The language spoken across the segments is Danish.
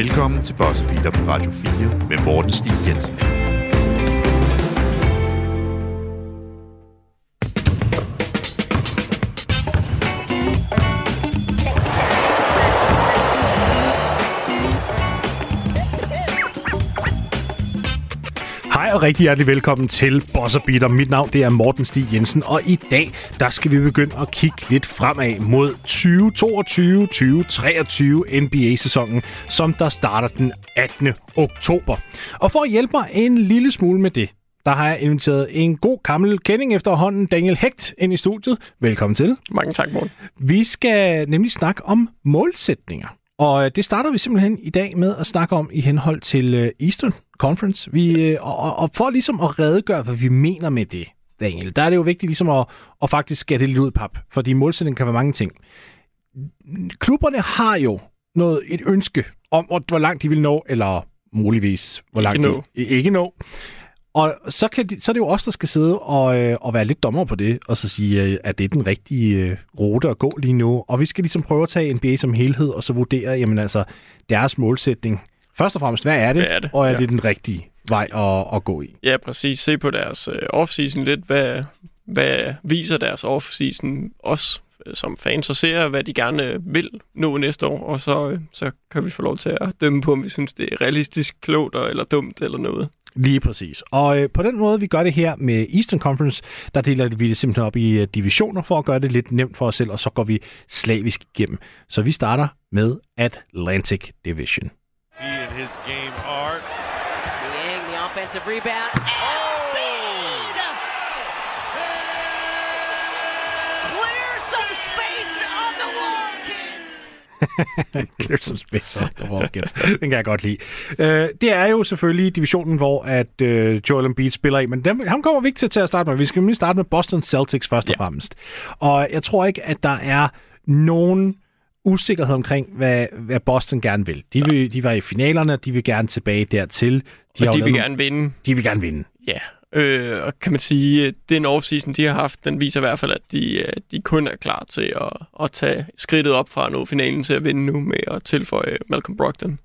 Velkommen til Bosse på Radio 4 med Morten Stig Jensen. Og rigtig hjertelig velkommen til Boss Beater. Mit navn det er Morten Stig Jensen, og i dag der skal vi begynde at kigge lidt fremad mod 2022-2023 NBA-sæsonen, som der starter den 18. oktober. Og for at hjælpe mig en lille smule med det, der har jeg inviteret en god gammel kending efterhånden, Daniel Hecht, ind i studiet. Velkommen til. Mange tak, Morten. Vi skal nemlig snakke om målsætninger. Og øh, det starter vi simpelthen i dag med at snakke om i henhold til øh, Eastern Conference. Vi, yes. og, og- og for ligesom at redegøre, hvad vi mener med det, Daniel, der er det jo vigtigt ligesom at, at faktisk skære det lidt ud pap, fordi målsætningen kan være mange ting. Klubberne har jo noget, et ønske om, hvor- langt de vil nå, eller muligvis, hvor langt nå. de ikke nå. Og så, kan de, så er det jo os, der skal sidde og, øh, og være lidt dommer på det, og så sige, øh, at det er den rigtige øh, rute at gå lige nu. Og vi skal ligesom prøve at tage NBA som helhed, og så vurdere, jamen altså, deres målsætning. Først og fremmest, hvad er det, Hvad er det? og er Ja. det den rigtige vej at, at gå i? Ja, præcis. Se på deres øh, offseason lidt. Hvad, hvad viser deres offseason os øh, som fans, og ser, hvad de gerne øh, vil nå næste år, og så, øh, så kan vi få lov til at dømme på, om vi synes, det er realistisk, klogt og- eller dumt eller noget. Lige præcis. Og øh, på den måde, vi gør det her med Eastern Conference, der deler vi det simpelthen op i øh, divisioner for at gøre det lidt nemt for os selv, og så går vi slavisk igennem. Så vi starter med Atlantic Division. He and his game art. Niang, the offensive rebound. Clear some space on the wall, kids. Den kan jeg godt lide. Øh, det er jo selvfølgelig divisionen, hvor at øh, Joel Embiid spiller i, men dem, ham kommer vi ikke til, til at starte med. Vi skal lige starte med Boston Celtics først og fremmest. Og jeg tror ikke, at der er nogen usikkerhed omkring, hvad, hvad Boston gerne vil. De, vil. de var i finalerne, de vil gerne tilbage dertil. De og de vil gerne vinde. De vil gerne vinde. Ja, øh, og kan man sige, at den offseason, de har haft, den viser i hvert fald, at de, øh, de kun er klar til at, at tage skridtet op fra nå finalen til at vinde nu med at tilføje Malcolm Brogdon.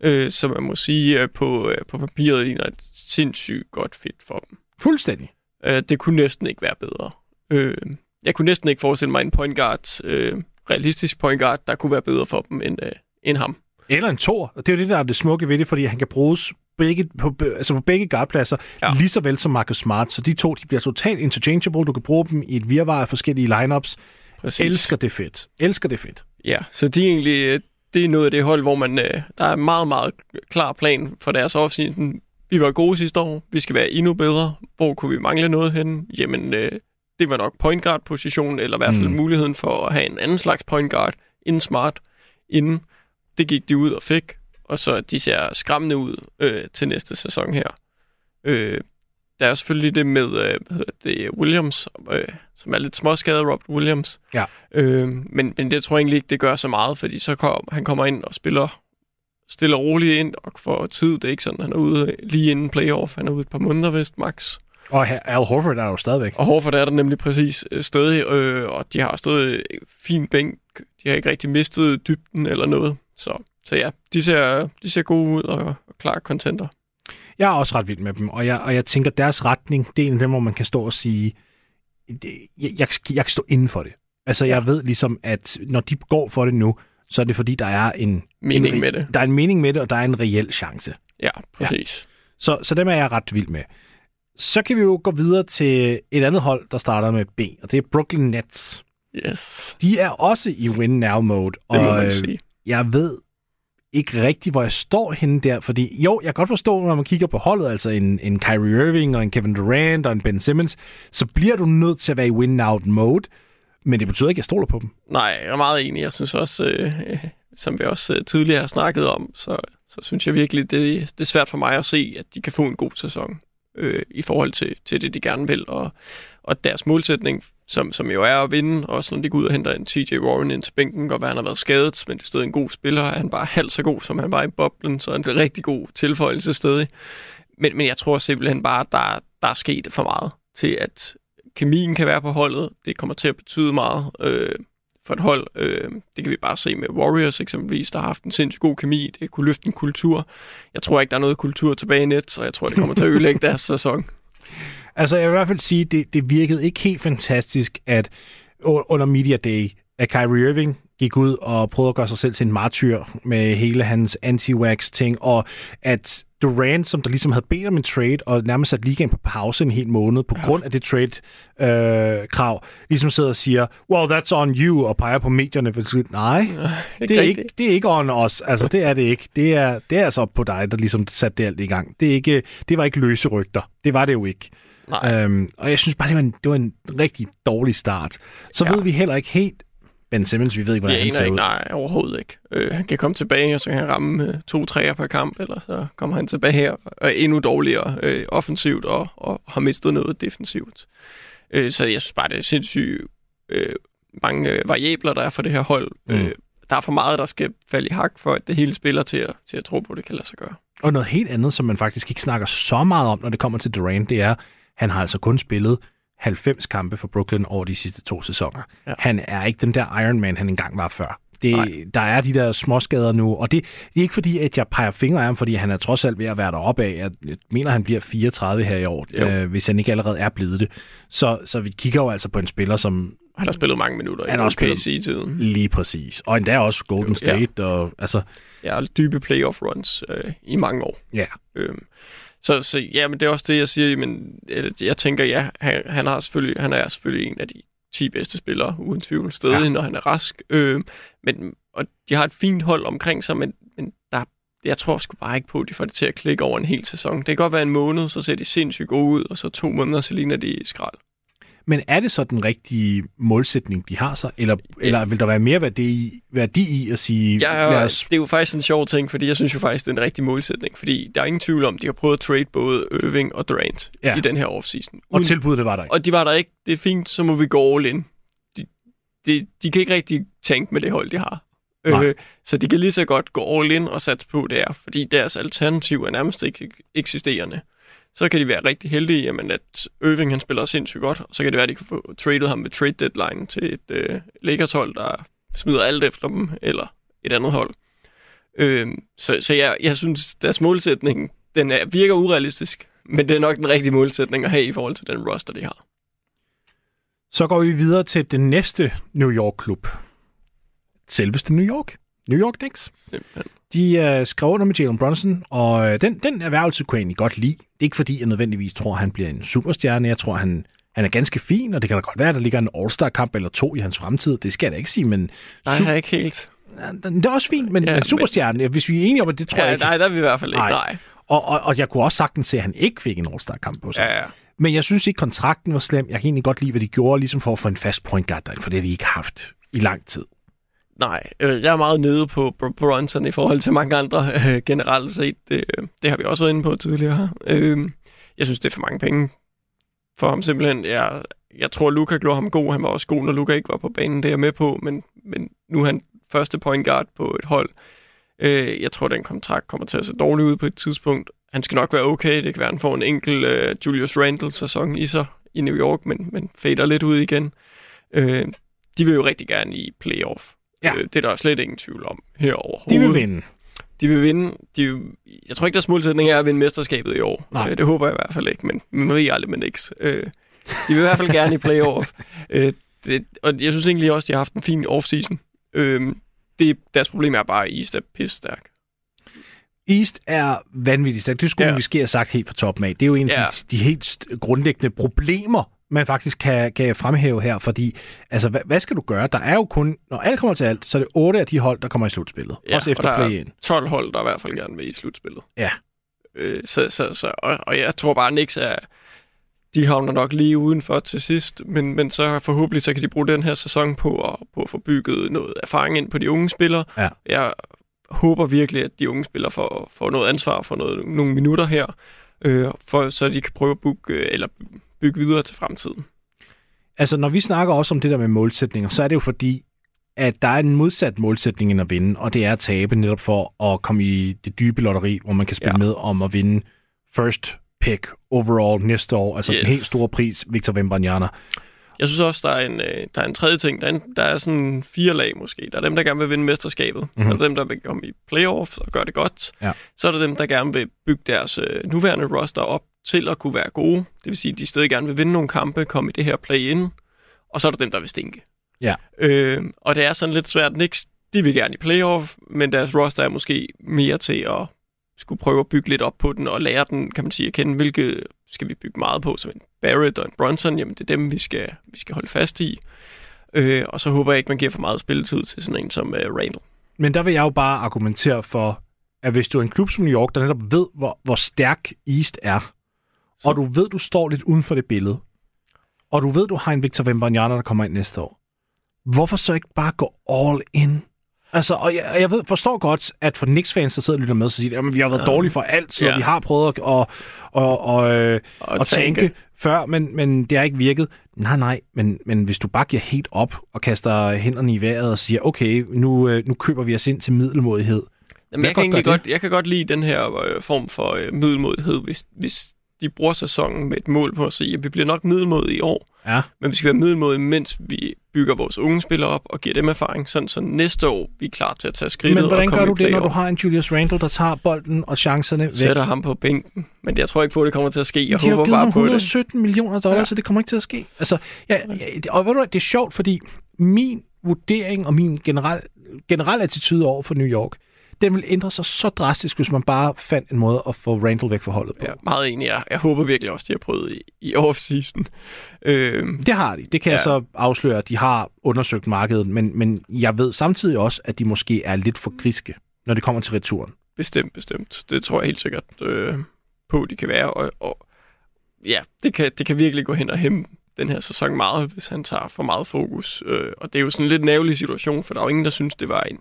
Øh, så man må sige, at på, øh, på papiret ligner et sindssygt godt fit for dem. Fuldstændig. Øh, det kunne næsten ikke være bedre. Øh, jeg kunne næsten ikke forestille mig en point guard, øh, realistisk point guard, der kunne være bedre for dem end, øh, end ham. Eller en tor. Og det er jo det, der er det smukke ved det, fordi han kan bruges begge, på, altså på begge guardpladser, ja. Lige så vel som Marcus Smart. Så de to de bliver totalt interchangeable. Du kan bruge dem i et virvar af forskellige lineups. Præcis. Elsker det fedt. Elsker det fedt. Ja, så de er egentlig, øh, det er noget af det hold, hvor man, øh, der er en meget, meget klar plan for deres offseason. Vi var gode sidste år, vi skal være endnu bedre. Hvor kunne vi mangle noget hen? Jamen, øh, det var nok point guard positionen, eller i hvert fald Mm. muligheden for at have en anden slags point guard inden smart inden. Det gik de ud og fik, og så de ser skræmmende ud øh, til næste sæson her. Øh, der er selvfølgelig det med øh, hvad hedder det, Williams, øh, som er lidt småskadet, Robert Williams. Ja. Øh, men, men det tror jeg egentlig ikke, det gør så meget, fordi så kom, han kommer ind og spiller stille og roligt ind og får tid. Det er ikke sådan, han er ude lige inden playoff. Han er ude et par måneder vist, max. Og Al Horford er jo stadigvæk. Og Horford er der nemlig præcis øh, stadig, øh, og de har stadig fin bænk. De har ikke rigtig mistet dybden eller noget. Så, så ja, de ser, de ser gode ud og, og klar contenter. Jeg er også ret vild med dem, og jeg, og jeg tænker, deres retning, det er en af dem, hvor man kan stå og sige, jeg, jeg, jeg kan stå inden for det. Altså, jeg ved ligesom, at når de går for det nu, så er det fordi, der er en, Mening en, med det. Der er en mening med det, og der er en reel chance. Ja, præcis. Så, så dem er jeg ret vild med. Så kan vi jo gå videre til et andet hold, der starter med B, og det er Brooklyn Nets. Ja. Yes, De er også i win now mode, det må og man øh, sige. jeg ved ikke rigtigt, hvor jeg står henne der, fordi jo, jeg kan godt forstå, når man kigger på holdet, altså en, en Kyrie Irving og en Kevin Durant og en Ben Simmons, så bliver du nødt til at være i win-out-mode. men det betyder ikke, at jeg stoler på dem. Nej, jeg er meget enig. Jeg synes også, øh, som vi også øh, tidligere har snakket om, så, så synes jeg virkelig, det, det er svært for mig at se, at de kan få en god sæson øh, i forhold til, til det, de gerne vil. Og, og deres målsætning, som, som jo er at vinde, også når de går ud og henter en TJ Warren ind til bænken, og hvad han har været skadet, men det er stadig en god spiller. Er han bare halvt så god, som han var i boblen, så er det en rigtig god tilføjelse stadig. Men, men jeg tror simpelthen bare, der, der er sket for meget til, at kemien kan være på holdet. Det kommer til at betyde meget øh, for et hold. Øh, det kan vi bare se med Warriors eksempelvis, der har haft en sindssygt god kemi. Det kunne løfte en kultur. Jeg tror ikke, der er noget kultur tilbage i net, så jeg tror, det kommer til at ødelægge deres sæson. Altså, jeg vil i hvert fald sige, det, det virkede ikke helt fantastisk, at under Media Day, at Kyrie Irving gik ud og prøvede at gøre sig selv til en martyr med hele hans anti-wax ting, og at Durant, som der ligesom havde bedt om en trade, og nærmest sat ligaen på pause en hel måned, på grund af det trade-krav, ligesom sidder og siger, well, that's on you, og peger på medierne. Nej, det er, ikke, det er ikke on os. Altså, det er det ikke. Det er, det er altså op på dig, der ligesom satte det alt i gang. Det, er ikke, det var ikke løse rygter. Det var det jo ikke. Nej. Øhm, og jeg synes bare, det var en, det var en rigtig dårlig start. Så ja. Ved vi heller ikke helt, Ben Simmons, vi ved ikke, Jeg hvordan han aner ser ikke, ud. nej, overhovedet ikke. Øh, han kan komme tilbage, og så kan han ramme øh, to træer per kamp, eller så kommer han tilbage her og er endnu dårligere øh, offensivt og, og har mistet noget defensivt. Øh, så jeg synes bare, det er sindssygt øh, mange øh, variabler, der er for det her hold. Mm. Øh, der er for meget, der skal falde i hak, for at det hele spiller til at, til at tro på, at det kan lade sig gøre. Og noget helt andet, som man faktisk ikke snakker så meget om, når det kommer til Durant, det er, han har altså kun spillet 90 kampe for Brooklyn over de sidste to sæsoner. Ja. Ja. Han er ikke den der Iron Man, han engang var før. Det, Nej. der er de der småskader nu, og det, det er ikke fordi, at jeg peger fingre af ham, fordi han er trods alt ved at være deroppe af. Jeg mener, han bliver 34 her i år, Jo. øh, hvis han ikke allerede er blevet det. Så, så vi kigger jo altså på en spiller, som Han har spillet mange minutter Han i også spillet- OKC-tiden. lige præcis, og endda også Golden Jo, ja. State, og altså, Ja, dybe playoff runs øh, i mange år. ja. Øhm, så, så ja, men det er også det, jeg siger. Men jeg tænker, ja, han, han, har selvfølgelig, han er selvfølgelig en af de 10 bedste spillere, uden tvivl, stadig, Ja. når han er rask. Øhm, men, og de har et fint hold omkring sig, men, men der, jeg tror sgu bare ikke på, at de får det til at klikke over en hel sæson. Det kan godt være en måned, så ser de sindssygt gode ud, og så to måneder, så ligner de skrald. Men er det så den rigtige målsætning, de har så? Eller, ja. eller vil der være mere værdi i, værdi i at sige, Ja, lad os det er jo faktisk en sjov ting, fordi jeg synes jo faktisk, det er en rigtig målsætning. Fordi der er ingen tvivl om, at de har prøvet at trade både Irving og Durant Ja. i den her offseason. Og tilbuddet var der ikke. Og de var der ikke. Det er fint, så må vi gå all in. De, de, de kan ikke rigtig tænke med det hold, de har. Nej. Øh, så de kan lige så godt gå all in og satse på det er, fordi deres alternativ er nærmest ikke eksisterende. Så kan de være rigtig heldige, jamen, at Irving han spiller sindssygt godt, og så kan det være, at de kan få traded ham ved trade deadline til et øh, Lakers-hold, der smider alt efter dem, eller et andet hold. Øh, så så jeg, jeg synes, deres målsætning, den er, virker urealistisk, men det er nok den rigtige målsætning at have i forhold til den roster, de har. Så går vi videre til den næste New York-klub. Selveste New York. New York Knicks. Simpelthen. De øh, skrev under med Jalen Brunson, og øh, den, den erhvervelse kunne jeg egentlig godt lide. Det er ikke fordi, jeg nødvendigvis tror, han bliver en superstjerne. Jeg tror, han, han er ganske fin, og det kan da godt være, at der ligger en All-Star-kamp eller to i hans fremtid. Det skal jeg da ikke sige, men Nej, su- jeg ikke helt. det er også fint, men, ja, men superstjerne, hvis vi er enige om, at det tror jeg Ja, ikke. nej, der er vi i hvert fald ikke. Nej. Nej. Og, og, og jeg kunne også sagtens se, at han ikke fik en All-Star-kamp på sig. Ja, ja. Men jeg synes ikke, kontrakten var slem. Jeg kan egentlig godt lide, hvad de gjorde, ligesom for at få en fast point guard for det har de ikke haft i lang tid. Nej, øh, jeg er meget nede på Br- Bronson i forhold til mange andre øh, generelt set. Det, øh, det har vi også været inde på tidligere. Øh, jeg synes, det er for mange penge for ham simpelthen. Jeg, jeg tror, Luca gjorde ham god. Han var også god, når Luca ikke var på banen, det er jeg med på. Men, men nu er han første point guard på et hold. Øh, jeg tror, den kontrakt kommer til at se dårlig ud på et tidspunkt. Han skal nok være okay. Det kan være, han får en enkelt øh, Julius Randle-sæson i sig i New York, men, men fader lidt ud igen. Øh, de vil jo rigtig gerne i playoff. Ja. Øh, det er der slet ingen tvivl om her De overhovedet. vil vinde. De vil vinde. De, jeg tror ikke, deres målsætning er at vinde mesterskabet i år. Nej. Øh, det håber jeg i hvert fald ikke, men man ved aldrig med Knicks. Øh, de vil i hvert fald gerne i playoff. øh, det, og jeg synes egentlig også, de har haft en fin offseason. Øh, det, deres problem er bare, at East er pisse stærk. East er vanvittigt stærkt. Det skulle ja. Vi have sagt helt fra toppen af. Det er jo en af Ja. de, de helt grundlæggende problemer, man faktisk kan, kan fremhæve her, fordi altså, hvad, hvad skal du gøre? Der er jo kun, når alt kommer til alt, så er det otte af de hold, der kommer i slutspillet. Ja, også og efter er play-in. 12 hold, der i hvert fald gerne vil i slutspillet. Ja. Øh, så, så, så, og, og jeg tror bare, Knicks er... De havner nok lige udenfor til sidst, men, men så forhåbentlig så kan de bruge den her sæson på at, på at få bygget noget erfaring ind på de unge spillere. Ja. Jeg håber virkelig, at de unge spillere får, får noget ansvar for noget, nogle minutter her, øh, for, så de kan prøve at bygge, øh, eller bygge videre til fremtiden. Altså, når vi snakker også om det der med målsætninger, så er det jo fordi, at der er en modsat målsætning end at vinde, og det er at tabe netop for at komme i det dybe lotteri, hvor man kan spille ja. Med om at vinde first pick overall næste år, altså yes. Yes. den helt store pris, Victor Wembanyama. Jeg synes også, der er en, øh, der er en tredje ting. Der er, en, der er sådan fire lag måske. Der er dem, der gerne vil vinde mesterskabet. Mm-hmm. Der er dem, der vil komme i playoffs og gøre det godt. Ja. Så er der dem, der gerne vil bygge deres øh, nuværende roster op til at kunne være gode. Det vil sige, at de stadig gerne vil vinde nogle kampe, komme i det her play-in. Og så er der dem, der vil stinke. Ja. Øh, og det er sådan lidt svært. Knicks, de vil gerne i playoff, men deres roster er måske mere til at skulle prøve at bygge lidt op på den og lære den, kan man sige, at kende, hvilke skal vi bygge meget på, som en Barrett og en Bronson, jamen det er dem, vi skal, vi skal holde fast i. Øh, og så håber jeg ikke, man giver for meget spilletid til sådan en som øh, Randall. Men der vil jeg jo bare argumentere for, at hvis du er en klub som New York, der netop ved, hvor, hvor stærk East er, så. og du ved, du står lidt uden for det billede, og du ved, du har en Victor Wembanyama, der kommer ind næste år, hvorfor så ikke bare gå all in? Altså, og jeg, jeg ved, forstår godt, at for Knicks-fans, der sidder og lytter med, så siger de, at vi har været dårlige for alt, så Ja. vi har prøvet at, og, og, og, øh, Og at tanke. tænke før, men, men det har ikke virket. Nej, nej, men, men hvis du bare giver helt op og kaster hænderne i vejret og siger, okay, nu, øh, nu køber vi os ind til middelmodighed. Jamen, Hvad jeg, kan godt jeg kan godt lide den her øh, form for øh, middelmodighed, hvis, hvis de bruger sæsonen med et mål på at sige, at vi bliver nok middelmodige i år, Ja. men vi skal være middelmodige, mens vi bygger vores unge spillere op og giver dem erfaring, sådan så næste år vi er klar til at tage skridtet Men hvordan og gør du det, når du har en Julius Randle, der tager bolden og chancerne væk? Sætter ham på bænken, men jeg tror ikke på, at det kommer til at ske. Jeg de håber bare på det. 117 millioner dollars, Ja. så det kommer ikke til at ske. Altså, ja, ja, og ved du det er sjovt, fordi min vurdering og min generel, generel attitude over for New York, den vil ændre sig så drastisk, hvis man bare fandt en måde at få Randle væk fra holdet på. Ja, meget enig. Jeg, jeg håber virkelig også, de har prøvet i, i off-season. Øh, Det har de. Det kan ja. jeg så afsløre, at de har undersøgt markedet, men, men jeg ved samtidig også, at de måske er lidt for griske, når det kommer til returen. Bestemt, bestemt. Det tror jeg helt sikkert øh, på, de kan være. Og, og ja, det kan, det kan virkelig gå hen og hæmme den her sæson meget, hvis han tager for meget fokus. Øh, og det er jo sådan en lidt nævlig situation, for der er jo ingen, der synes, det var en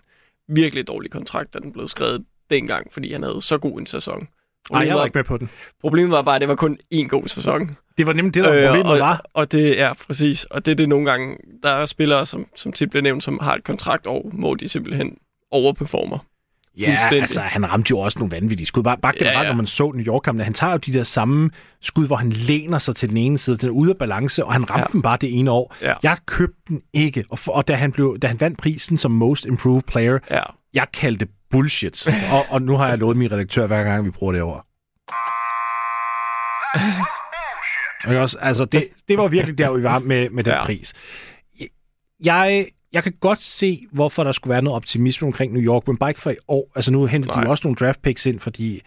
virkelig dårlig kontrakt, da den blev skrevet dengang, fordi han havde så god en sæson. Nej, jeg var ikke med på den. problemet var bare, at det var kun én god sæson. Det var nemlig det, der var problemet og, var. Og det er præcis. Og det er det nogle gange, der er spillere, som, som tit bliver nævnt, som har et kontraktår, hvor de simpelthen overperformer. Ja, altså han ramte jo også nogle vanvittige skud. Bare, bare generelt, Ja, ja, når man så New York han tager jo de der samme skud, hvor han læner sig til den ene side, den ude af balance, og han ramte Ja. den bare det ene år. Ja. Jeg købte den ikke, og, for, og da, han blev, da han vandt prisen som Most Improved Player, Ja, jeg kaldte det bullshit. og, og nu har jeg lovet min redaktør, hver gang vi bruger det. Ikke også? Altså, det, det var virkelig der, vi var med, med den ja. pris. Jeg, jeg kan godt se, hvorfor der skulle være noget optimisme omkring New York, men bare ikke for i år. Altså, nu henter de Nej. jo også nogle draft picks ind, fordi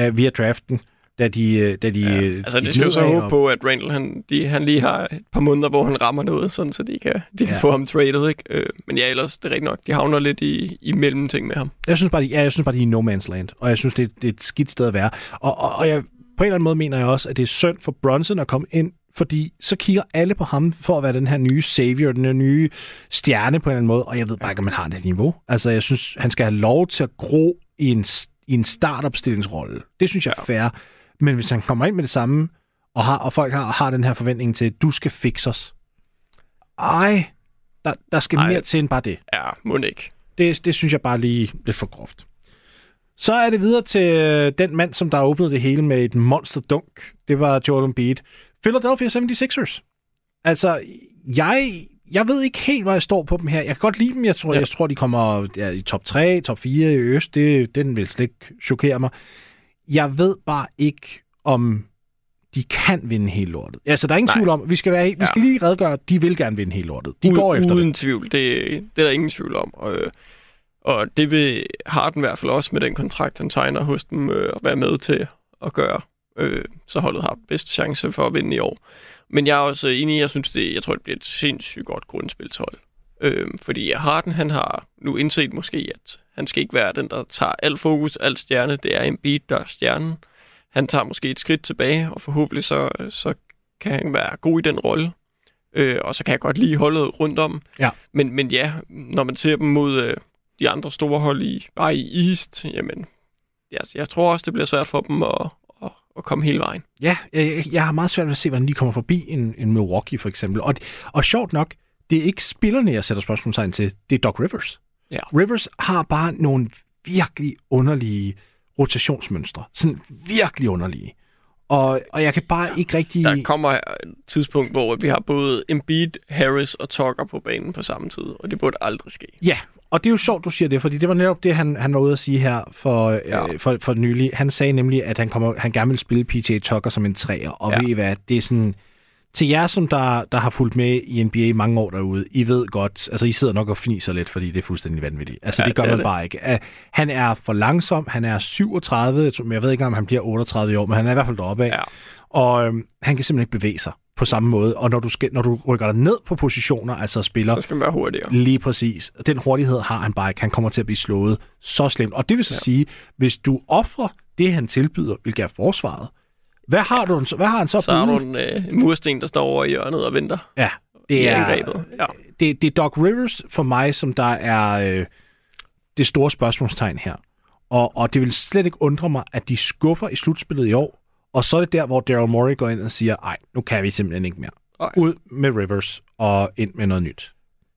uh, via draften, da de, øh, da de ja. øh, Altså, det skal jo så håbe og- på, at Randall, han, de, han lige har et par måneder, hvor han rammer noget, sådan, så de kan, de kan Ja. få ham traded, ikke? Øh, men ja, ellers, det er rigtigt nok. De havner lidt i, i mellemting med ham. Jeg synes bare, de, ja, jeg synes bare, de er i no man's land, og jeg synes, det, er- det er et skidt sted at være. Og, og, og jeg, på en eller anden måde mener jeg også, at det er synd for Bronson at komme ind, fordi så kigger alle på ham for at være den her nye savior, den her nye stjerne på en eller anden måde, og jeg ved bare ikke, om han har det niveau. Altså, jeg synes, han skal have lov til at gro i en, i en startup-stillingsrolle. Det synes jeg er fair. Men hvis han kommer ind med det samme, og, har, og folk har, har den her forventning til, at du skal fikse os. Ej, der, der skal Ej. mere til end bare det. Ja, må ikke. Det, det synes jeg bare lige lidt for groft. Så er det videre til den mand, som der åbnede det hele med et monster dunk. Det var Jordan Beat. Philadelphia 76ers. Altså, jeg, jeg ved ikke helt, hvor jeg står på dem her. Jeg kan godt lide dem. Jeg tror, Ja. jeg tror de kommer ja, i top 3, top 4 i øst. Det, den vil slet ikke chokere mig. Jeg ved bare ikke, om de kan vinde hele lortet. Altså, der er ingen Nej. tvivl om, vi skal, være, vi Ja. skal lige redegøre, de vil gerne vinde hele lortet. De Uden- går efter uden det. tvivl. Det, det er der ingen tvivl om. Og, og det vil Harden i hvert fald også med den kontrakt, han tegner hos dem, øh, at være med til at gøre. Øh, så holdet har bedst chance for at vinde i år. Men jeg er også enig, jeg synes, det, jeg tror, det bliver et sindssygt godt grundspilshold. Øh, fordi Harden, han har nu indset måske, at han skal ikke være den, der tager alt fokus, alt stjerne. Det er en beat, der er stjernen. Han tager måske et skridt tilbage, og forhåbentlig så, så kan han være god i den rolle. Øh, og så kan jeg godt lide holdet rundt om. Ja. Men, men ja, når man ser dem mod øh, de andre store hold i, bare i East, jamen, jeg, jeg tror også, det bliver svært for dem at, at, komme hele vejen. Ja, jeg, jeg har meget svært ved at se, hvordan de kommer forbi en, en Milwaukee for eksempel. Og, og sjovt nok, det er ikke spillerne, jeg sætter spørgsmålstegn til. Det er Doc Rivers. Ja. Rivers har bare nogle virkelig underlige rotationsmønstre. Sådan virkelig underlige. Og, og jeg kan bare ikke rigtig... Der kommer et tidspunkt, hvor vi har både Embiid, Harris og Tucker på banen på samme tid, og det burde aldrig ske. Ja, og det er jo sjovt, du siger det, fordi det var netop det, han, han var ude at sige her for, ja. Ja. øh, for, for nylig. Han sagde nemlig, at han, kommer, han gerne vil spille PJ Tucker som en træer, og. Ja. ved I hvad, det er sådan... Til jer, som der, der har fulgt med i NBA i mange år derude, I ved godt, altså I sidder nok og fniser lidt, fordi det er fuldstændig vanvittigt. Altså ja, det gør det man det. bare ikke. Uh, han er for langsom, han er 37, jeg, ved ikke, om han bliver 38 i år, men han er i hvert fald deroppe af. Ja. Og øhm, han kan simpelthen ikke bevæge sig på samme måde. Og når du, skal, når du rykker dig ned på positioner, altså spiller Så skal man være hurtigere. Lige præcis. Den hurtighed har han bare ikke. Han kommer til at blive slået så slemt. Og det vil så ja. sige, hvis du offrer det, han tilbyder, hvilket er forsvaret, hvad har, du, hvad har han så, Så har du en øh, mursten, der står over i hjørnet og venter Ja, det er, angrebet. Ja. det, det er Doc Rivers for mig, som der er øh, det store spørgsmålstegn her. Og, og det vil slet ikke undre mig, at de skuffer i slutspillet i år, og så er det der, hvor Daryl Morey går ind og siger, ej, nu kan vi simpelthen ikke mere. Nej. Ud med Rivers og ind med noget nyt.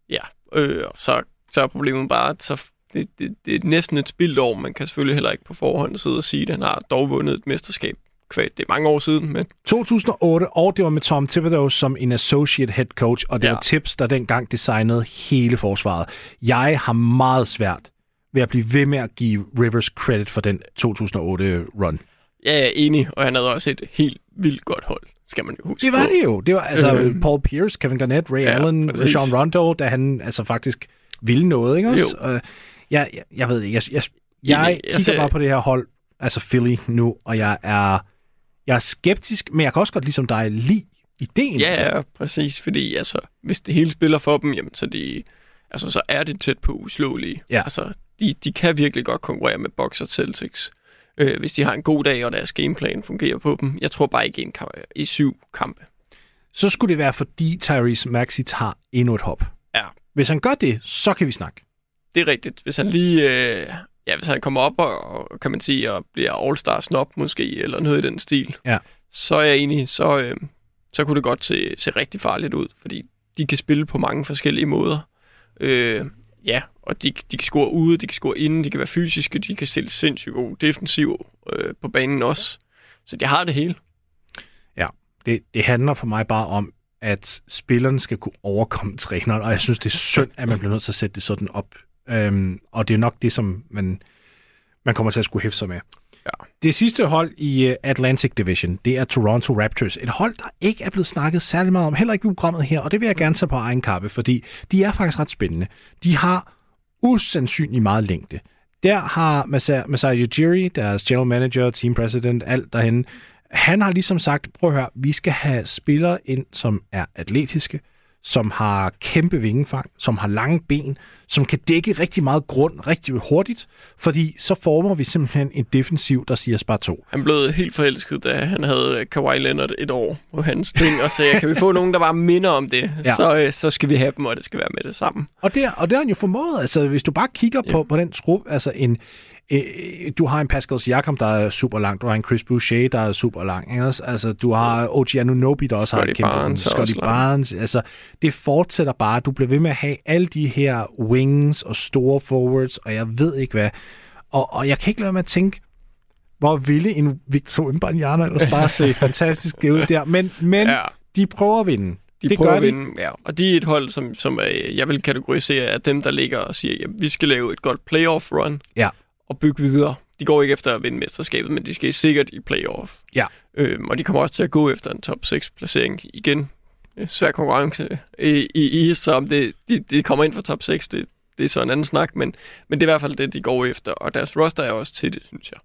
Ja, øh, så, så er problemet bare, at så, det, det, det er næsten et spildt år. Man kan selvfølgelig heller ikke på forhånd sidde og sige, at han har dog vundet et mesterskab. Kvæg, det er mange år siden, men 2008, og det var med Tom Thibodeau som en associate head coach, og det ja. Ja. var Tips, der dengang designede hele forsvaret. Jeg har meget svært ved at blive ved med at give Rivers credit for den 2008-run. jeg er enig, og han havde også et helt vildt godt hold, skal man jo huske Det var på. det jo. Det var altså øh. Paul Pierce, Kevin Garnett, Ray ja, Ja, Allen, præcis. Rajon Rondo, da han altså faktisk ville noget, ikke også? Jo. Øh, jeg, jeg, jeg ved ikke, jeg, jeg, jeg, jeg kigger ser- bare på det her hold, altså Philly nu, og jeg er, jeg er skeptisk, men jeg kan også godt ligesom dig lide ideen. Ja, ja, præcis, fordi altså, hvis det hele spiller for dem, jamen, så, de, altså, så er det tæt på uslåelige. Ja. Altså, de, de kan virkelig godt konkurrere med Bucks og Celtics, øh, hvis de har en god dag, og deres gameplan fungerer på dem. Jeg tror bare ikke en kamp, i syv kampe. Så skulle det være, fordi Tyrese Maxey tager endnu et hop. Ja, Hvis han gør det, så kan vi snakke. det er rigtigt. Hvis han lige, øh, ja, hvis han kommer op og, og kan man sige, og bliver All-Star snop måske, eller noget i den stil, Ja. så er jeg enig, så, øh, så kunne det godt se, se rigtig farligt ud, fordi de kan spille på mange forskellige måder. Øh, ja, og de, de kan score ude, de kan score inde, de kan være fysiske, de kan stille sindssygt god defensiv øh, på banen også. Så de har det hele. Ja, det, det handler for mig bare om, at spillerne skal kunne overkomme træneren, og jeg synes, det er synd, at man bliver nødt til at sætte det sådan op. Øhm, og det er nok det, som man, man kommer til at skulle hæfte sig med. Ja. Det sidste hold i uh, Atlantic Division, det er Toronto Raptors. Et hold, der ikke er blevet snakket særlig meget om, heller ikke i programmet her, og det vil jeg gerne tage på egen kappe, fordi de er faktisk ret spændende. De har usandsynlig meget længde. Der har Masa- Masai Ujiri, deres general manager, team president, alt derhen, han har ligesom sagt, prøv at høre, vi skal have spillere ind, som er atletiske, som har kæmpe vingefang, som har lange ben, som kan dække rigtig meget grund rigtig hurtigt, fordi så former vi simpelthen en defensiv, der siger bare to. Han blev helt forelsket, da han havde Kawhi Leonard et år på hans ting, og sagde, kan vi få nogen, der bare minder om det, Ja. ja. så, øh, så skal vi have dem, og det skal være med det sammen. Og det, og det har han jo formået. Altså, hvis du bare kigger på, på den trup, altså en, du har en Pascal Siakam, der er super lang, du har en Chris Boucher, der er super lang, ikke? Altså, du har OG Anunoby, der også har Scotty et kæmpe... Barnes Scotty. Barnes. Altså, det fortsætter bare. Du bliver ved med at have alle de her wings og store forwards, og jeg ved ikke hvad. Og, og jeg kan ikke lade med at tænke, hvor ville en Victor Wembanyama ellers bare se fantastisk ud der. Men, men ja. De prøver at vinde. De det prøver gør at de. vinde, ja. Og de er et hold, som, som øh, jeg vil kategorisere af dem, der ligger og siger, at vi skal lave et godt playoff run Ja. Og bygge videre. De går ikke efter at vinde mesterskabet, men de skal sikkert i playoff. Ja. Øhm, og de kommer også til at gå efter en top 6 placering igen. Øh, Svær konkurrence i, i, i så om det, de, de kommer ind for top 6, det, det er så en anden snak, men, men det er i hvert fald det, de går efter, og deres roster er også til det, synes jeg.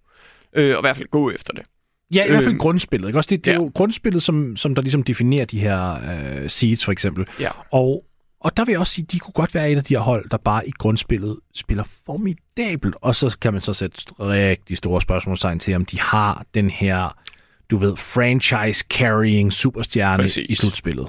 Øh, og i hvert fald gå efter det. Ja, i hvert fald Øhm, grundspillet. Ikke? Også det, det er ja. jo grundspillet, som, som der ligesom definerer de her øh, seeds, for eksempel. Ja. Og, og der vil jeg også sige, de kunne godt være et af de her hold, der bare i grundspillet spiller formidabelt. Og så kan man så sætte rigtig store spørgsmålstegn til, om de har den her, du ved, franchise-carrying superstjerne Præcis. i slutspillet.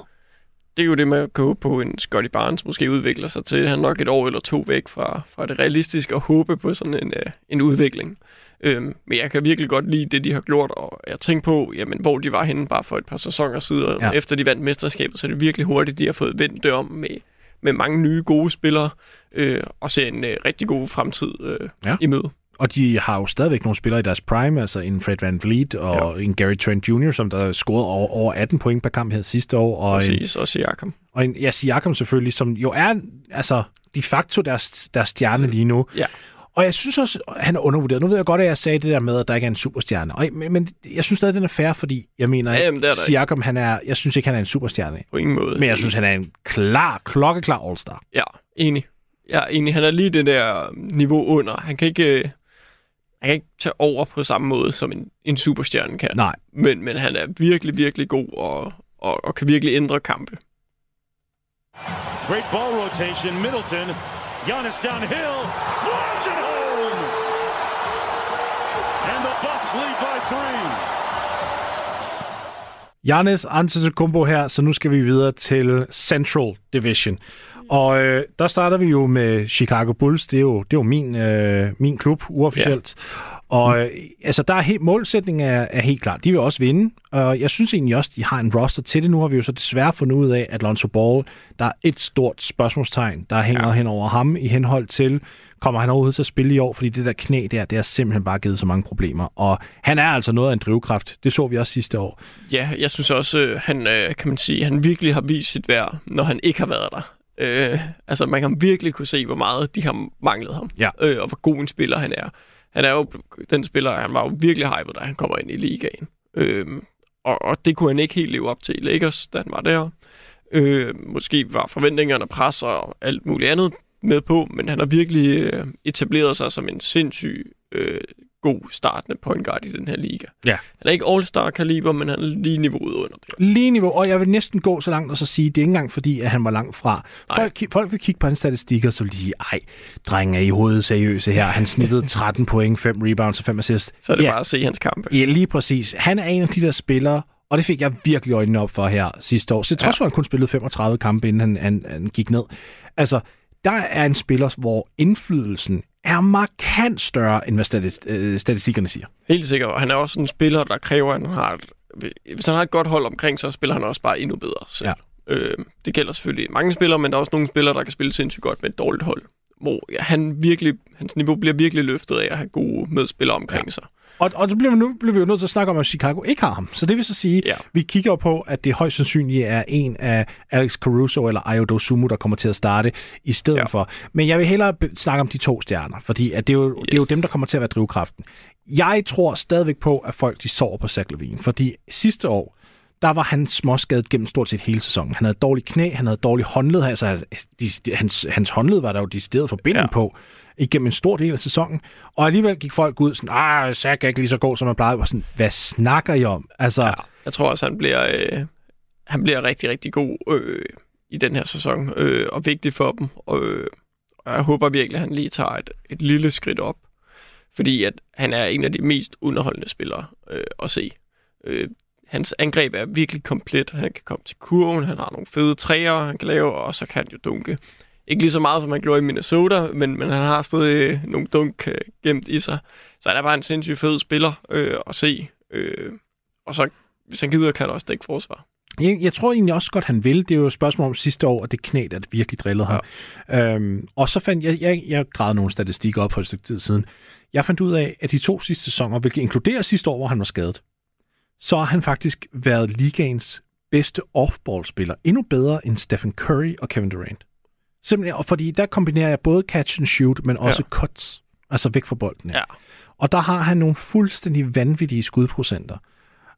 det er jo det med at gå på en Scotty Barnes måske udvikler sig til. Han er nok et år eller to væk fra, fra det realistiske og håbe på sådan en, øh, en udvikling. Øhm, men jeg kan virkelig godt lide det, de har gjort, og jeg tænker på, jamen, hvor de var henne bare for et par sæsoner siden, Ja. efter de vandt mesterskabet, så er det virkelig hurtigt, de har fået vendt det om med, med mange nye gode spillere, øh, og ser en øh, rigtig god fremtid øh, Ja. i møde. Og de har jo stadigvæk nogle spillere i deres prime, altså en Fred Van Vliet og ja. en Gary Trent Jr., som der scorede over, over 18 point per kamp her sidste år. Og en, Præcis, og Siakam. og en ja, Siakam selvfølgelig, som jo er altså, de facto deres, deres stjerne lige nu. Ja. Og jeg synes også, at han er undervurderet. Nu ved jeg godt, at jeg sagde det der med, at der ikke er en superstjerne. Og, men, men jeg synes stadig, at den er fair, fordi jeg mener, Ja, jamen, det er der Siakam, han er, jeg synes ikke, han er en superstjerne. På ingen måde. Men jeg synes, han er en klar, klokkeklar all-star. Ja, enig. Er enig. Han er lige det der niveau under. Han kan ikke, øh, han kan ikke tage over på samme måde, som en, en superstjerne kan. Nej. Men, men han er virkelig, virkelig god og, og, og kan virkelig ændre kampe. Great ball rotation. Middleton. Giannis downhill. Slams it lead by three. Giannis Antetokounmpo her, så nu skal vi videre til Central Division. Og øh, der starter vi jo med Chicago Bulls. Det er jo, det er jo min, øh, min klub, uofficielt. Og øh, altså, der er helt, målsætningen er, er helt klar. De vil også vinde. Og jeg synes egentlig også, de har en roster til det. Nu har vi jo så desværre fundet ud af, at Lonzo Ball, der er et stort spørgsmålstegn, der hænger ja. hen over ham i henhold til, kommer han overhovedet til at spille i år? Fordi det der knæ der, det har simpelthen bare givet så mange problemer. Og han er altså noget af en drivkraft. Det så vi også sidste år. Ja, jeg synes også, øh, han, øh, kan man sige, han virkelig har vist sit værd, når han ikke har været der. Øh, altså, man kan virkelig kunne se, hvor meget de har manglet ham. Ja. Øh, og hvor god en spiller han er. Han er jo den spiller, han var jo virkelig hyped, da han kommer ind i ligaen. Øh, og, og det kunne han ikke helt leve op til i Lakers, da han var der. Øh, måske var forventningerne pres og alt muligt andet med på, men han har virkelig øh, etableret sig som en sindssyg øh, god startende point guard i den her liga. Ja. Han er ikke all-star kaliber, men han er lige niveauet under det. Lige niveau, og jeg vil næsten gå så langt og så sige, det er ikke engang fordi, at han var langt fra. Folk, folk vil kigge på hans statistikker, så vil de sige, ej, drengen er i hovedet seriøse her. Han snittede 13 point, 5 rebounds og 5 assists. Så er det ja, bare at se hans kampe. Ja, lige præcis. Han er en af de der spillere, og det fik jeg virkelig øjnene op for her sidste år. Så trods for, at han kun spillede 35 kampe, inden han, han, han gik ned. Altså, der er en spiller, hvor indflydelsen er markant større, end hvad øh, statistikkerne siger. Helt sikkert. Han er også en spiller, der kræver, at han har et, hvis han har et godt hold omkring sig, så spiller han også bare endnu bedre selv. Ja. Øh, det gælder selvfølgelig mange spillere, men der er også nogle spillere, der kan spille sindssygt godt med et dårligt hold. Hvor ja, han virkelig, hans niveau bliver virkelig løftet af at have gode medspillere omkring ja. sig. Og, og det bliver vi nu bliver vi jo nødt til at snakke om, at Chicago ikke har ham. Så det vil så sige, Ja. vi kigger på, at det højst sandsynligt er en af Alex Caruso eller Ayo Dosumu, der kommer til at starte i stedet ja. For. Men jeg vil hellere snakke om de to stjerner, fordi at det, er jo, yes. det er jo dem, der kommer til at være drivkraften. Jeg tror stadigvæk på, at folk de sover på Zach Levine, fordi sidste år, der var han småskadet gennem stort set hele sæsonen. Han havde dårlig knæ, han havde dårlig håndled, altså de, de, hans, hans håndled var der jo decideret forbinding ja. Ja. på igennem en stor del af sæsonen. Og alligevel gik folk ud sådan, ah, Zach er ikke lige så god, som han plejede. Og sådan, hvad snakker I om? Altså, ja. Ja. Jeg tror også, han bliver, øh, han bliver rigtig, rigtig god øh, i den her sæson, øh, og vigtig for dem. Og, øh, og jeg håber virkelig, at han lige tager et, et lille skridt op. Fordi at han er en af de mest underholdende spillere øh, at se. Øh, hans angreb er virkelig komplet. Han kan komme til kurven, han har nogle fede træer, han kan lave, og så kan han jo dunke. Ikke lige så meget, som han gjorde i Minnesota, men, men han har stadig øh, nogle dunk øh, gemt i sig. Så han er bare en sindssygt fed spiller øh, at se. Øh, og så, hvis han gider, kan han også dække forsvar. Jeg, jeg tror egentlig også godt, han vil. Det er jo et spørgsmål om sidste år, at det knæ, der virkelig drillede ham. Ja. Øhm, og så fandt jeg, jeg, jeg gravede nogle statistikker op på et stykke tid siden. Jeg fandt ud af, at de to sidste sæsoner, hvilket inkluderer sidste år, hvor han var skadet, så har han faktisk været ligaens bedste off-ball-spiller. Endnu bedre end Stephen Curry og Kevin Durant. Simpelthen, og fordi der kombinerer jeg både catch and shoot, men også ja. cuts. Altså væk fra bolden. Ja. Og der har han nogle fuldstændig vanvittige skudprocenter.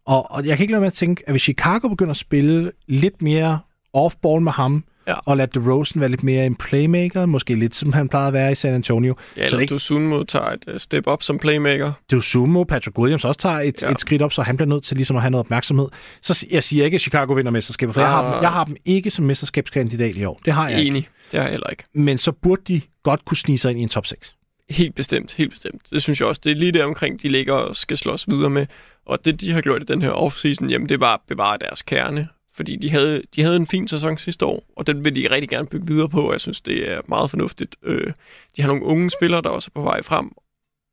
Og, og jeg kan ikke lade med at tænke, at hvis Chicago begynder at spille lidt mere off-ball med ham, Ja. og lade DeRozan være lidt mere en playmaker, måske lidt som han plejede at være i San Antonio. Ja, så eller det ikke Sunmo tager et uh, step up som playmaker. Sumo, Patrick Williams også tager et, ja. Et skridt op, så han bliver nødt til ligesom at have noget opmærksomhed. Så jeg siger ikke, at Chicago vinder mesterskabet, for jeg har, dem, Ah. jeg har dem ikke som mesterskabskandidat i år. Det har jeg ikke. Enig. Det har jeg heller ikke. Men så burde de godt kunne snige sig ind i en top 6. Helt bestemt, helt bestemt. Det synes jeg også. Det er lige der omkring, de ligger og skal slås videre med. Og det, de har gjort i den her offseason, jamen det var at bevare deres kerne. Fordi de havde, de havde en fin sæson sidste år, og den vil de rigtig gerne bygge videre på, og jeg synes, det er meget fornuftigt. Øh, de har nogle unge spillere, der også er på vej frem.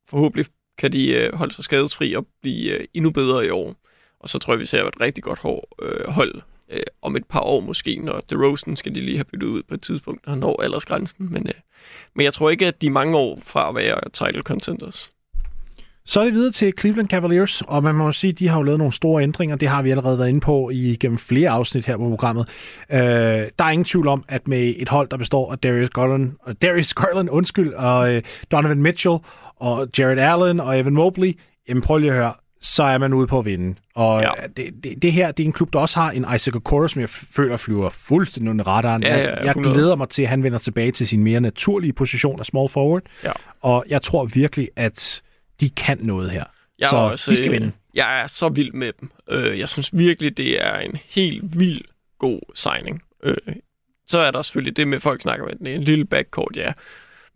Forhåbentlig kan de øh, holde sig skadesfri og blive øh, endnu bedre i år. Og så tror jeg, vi ser et rigtig godt hår, øh, hold øh, om et par år måske, når DeRozan skal de lige have byttet ud på et tidspunkt, når han når aldersgrænsen. Men, øh, men jeg tror ikke, at de er mange år fra at være title contenders. Så er det videre til Cleveland Cavaliers, og man må sige, at de har jo lavet nogle store ændringer. Det har vi allerede været inde på i gennem flere afsnit her på programmet. Øh, der er ingen tvivl om, at med et hold, der består af Darius Garland, og Darius Garland undskyld, og øh, Donovan Mitchell, og Jared Allen og Evan Mobley, jamen prøv lige at høre, så er man ude på at vinde. Og Ja. ja. det, det, det her, det er en klub, der også har en Isaac Okoro, som jeg føler flyver fuldstændig under radaren. Ja, ja, jeg, jeg 100. glæder mig til, at han vender tilbage til sin mere naturlige position af small forward. Ja. Og jeg tror virkelig, at de kan noget her. Jeg så også, de skal øh, vinde. Jeg er så vild med dem. Øh, Jeg synes virkelig, det er en helt vild god signing. Øh, Så er der selvfølgelig det med, at folk snakker med, en lille backcourt, ja.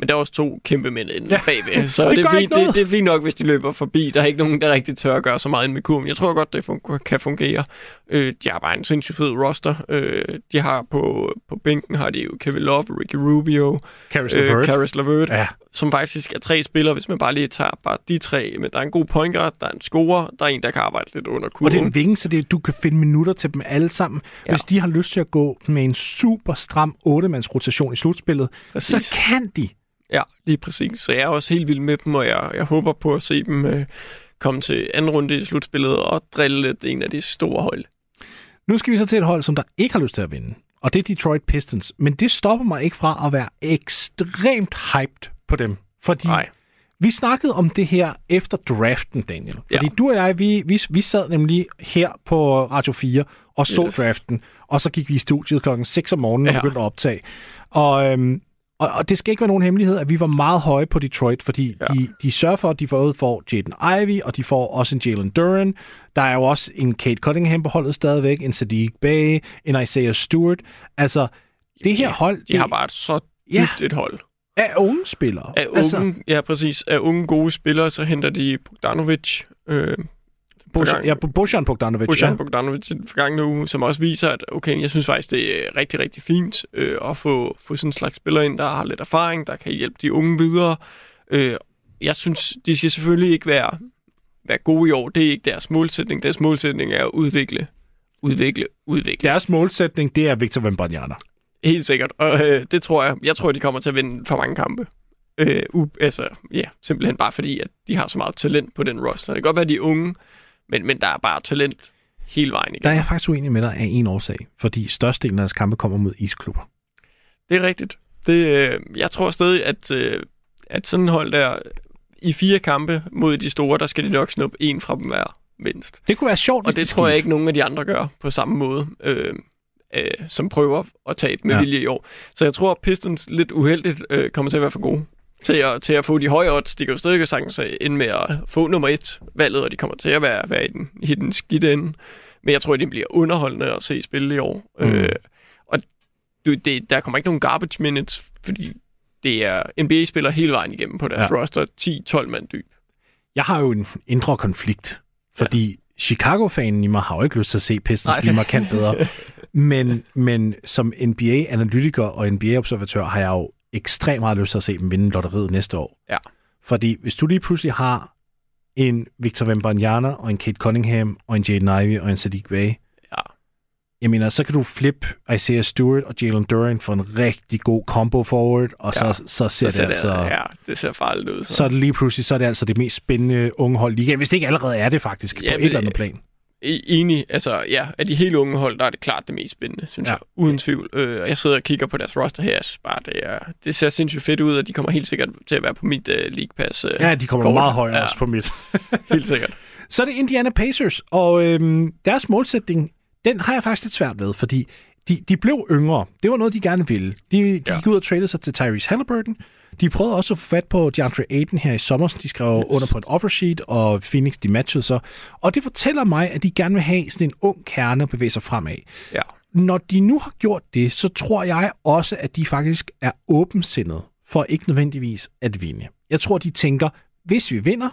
Men der er også to kæmpe mænd inde Ja. bagved. Så det det, er fint, det, det er fint nok, hvis de løber forbi. Der er ikke nogen, der rigtig tør at gøre så meget inde med kurven. Jeg tror godt, det fun- kan fungere. Øh, de har bare en sindssygt fed roster. Øh, de har på, på bænken har de jo Kevin Love, Ricky Rubio, Caris øh, LeVert. Caris LeVert, Ja. Som faktisk er tre spillere, hvis man bare lige tager bare de tre. Men der er en god point guard, der er en scorer, der er en, der kan arbejde lidt under Og kurven. det er en vinge, så det, du kan finde minutter til dem alle sammen. Ja. Hvis de har lyst til at gå med en super stram 8-mands rotation i slutspillet, Præcis. så kan de. Ja, lige præcis. Så jeg er også helt vild med dem, og jeg, jeg håber på at se dem øh, komme til anden runde i slutspillet og drille lidt en af de store hold. Nu skal vi så til et hold, som der ikke har lyst til at vinde. Og det er Detroit Pistons. Men det stopper mig ikke fra at være ekstremt hyped på dem. Fordi Nej. vi snakkede om det her efter draften, Daniel. Fordi Ja. du og jeg, vi, vi, vi sad nemlig her på Radio 4 og så Yes. draften. Og så gik vi i studiet klokken 6 om morgenen og Ja. begyndte at optage. Og, øhm, og, og det skal ikke være nogen hemmelighed, at vi var meget høje på Detroit, fordi ja. Ja. de, de sørger for, at de både får Jaden Ivey, og de får også en Jalen Duran. Der er jo også en Kate Cunningham på holdet stadigvæk, en Sadiq Bey, en Isaiah Stewart. Altså, det her hold De det har bare et så Ja. dybt et hold. Er unge spillere. Af unge, altså, ja, præcis. Af unge gode spillere, så henter de Bogdanovic, øh, Bojan, ja, Bojan Bogdanovic. Bojan ja. Bogdanovic i den forgangne uge, som også viser, at okay, jeg synes faktisk, det er rigtig, rigtig fint øh, at få, få sådan en slags spiller ind, der har lidt erfaring, der kan hjælpe de unge videre. Øh, jeg synes, de skal selvfølgelig ikke være, være gode i år. Det er ikke deres målsætning. Deres målsætning er at udvikle, udvikle, udvikle. Deres målsætning, det er Victor Wembanyama. Helt sikkert. Og øh, det tror jeg. Jeg tror, de kommer til at vinde for mange kampe. Øh, u- altså, ja, simpelthen bare fordi, at de har så meget talent på den roster. Det kan godt være, de er unge, men, men der er bare talent hele vejen Der igennem. er jeg faktisk uenig med dig af en årsag, fordi størstedelen af deres kampe kommer mod isklubber. Det er rigtigt. Det, øh, jeg tror stadig, at, øh, at sådan en hold der, i fire kampe mod de store, der skal de nok snuppe en fra dem hver mindst. Det kunne være sjovt, Og hvis det tror jeg ikke, nogen af de andre gør på samme måde, øh, øh, som prøver at tabe med Ja. vilje i år. Så jeg tror, at Pistons lidt uheldigt øh, kommer til at være for gode til at, til at få de høje odds. De kan jo stadig sagtens øh, ende med at få nummer et valget, og de kommer til at være, være i, den, i den skidte ende. Men jeg tror, at det bliver underholdende at se spille i år. Mm. Øh, og du, det, der kommer ikke nogen garbage minutes, fordi det er NBA-spillere hele vejen igennem på deres Ja. roster, 10-12 mand dyb. Jeg har jo en indre konflikt, fordi ja. Chicago-fanen i mig har jo ikke lyst til at se Pistons blive markant bedre. Men, men som NBA-analytiker og NBA-observatør har jeg jo ekstremt meget lyst til at se dem vinde lotteriet næste år. Ja. Fordi hvis du lige pludselig har en Victor Wembanyama og en Kate Cunningham og en Jaden Ivey og en Sadiq Bey, Ja. jeg mener, så kan du flippe Isaiah Stewart og Jalen Duran for en rigtig god combo forward, og Ja. så, så ser Så det altså... ja, det ser farligt ud. så er det lige pludselig så er det altså det mest spændende unge hold i ligaen, hvis det ikke allerede er det faktisk, Ja, på et eller andet plan. E- Enig. Altså, ja, af de helt unge hold, der er det klart det mest spændende, synes Ja. jeg. Uden tvivl. Øh, og jeg sidder og kigger på deres roster her. Jeg synes bare, det, er, det ser sindssygt fedt ud, og de kommer helt sikkert til at være på mit uh, League Pass. Uh, Ja, de kommer kort. meget højere ja. Også på mit. Helt sikkert. Så er det Indiana Pacers, og øhm, deres målsætning, den har jeg faktisk lidt svært ved, fordi de, de blev yngre. Det var noget, de gerne ville. De, de. Ja. gik ud og tradede sig til Tyrese Halliburton. De prøvede også at få fat på DeAndre Ayton her i sommer. De skrev yes. under på et offer sheet, og Phoenix de matchede så. Og det fortæller mig, at de gerne vil have sådan en ung kerne at bevæge sig fremad. Ja. Når de nu har gjort det, så tror jeg også, at de faktisk er åbensindet for ikke nødvendigvis at vinde. Jeg tror, de tænker, hvis vi vinder,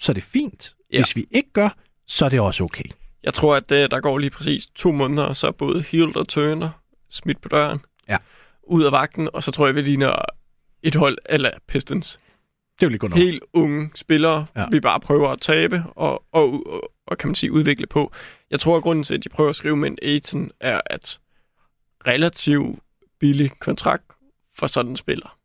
så er det fint. Ja. Hvis vi ikke gør, så er det også okay. Jeg tror, at det, der går lige præcis to måneder, og så er både Hield og Turner smidt på døren. Ja. Ud af vagten, og så tror jeg, vi ligner et hold eller Pistons. Det vil gå nok. Helt unge spillere, Ja. vi bare prøver at tabe og, og, og, og, kan man sige, udvikle på. Jeg tror, at grunden til, at de prøver at skrive med en Aiton, er at relativt billig kontrakt for sådan en spiller.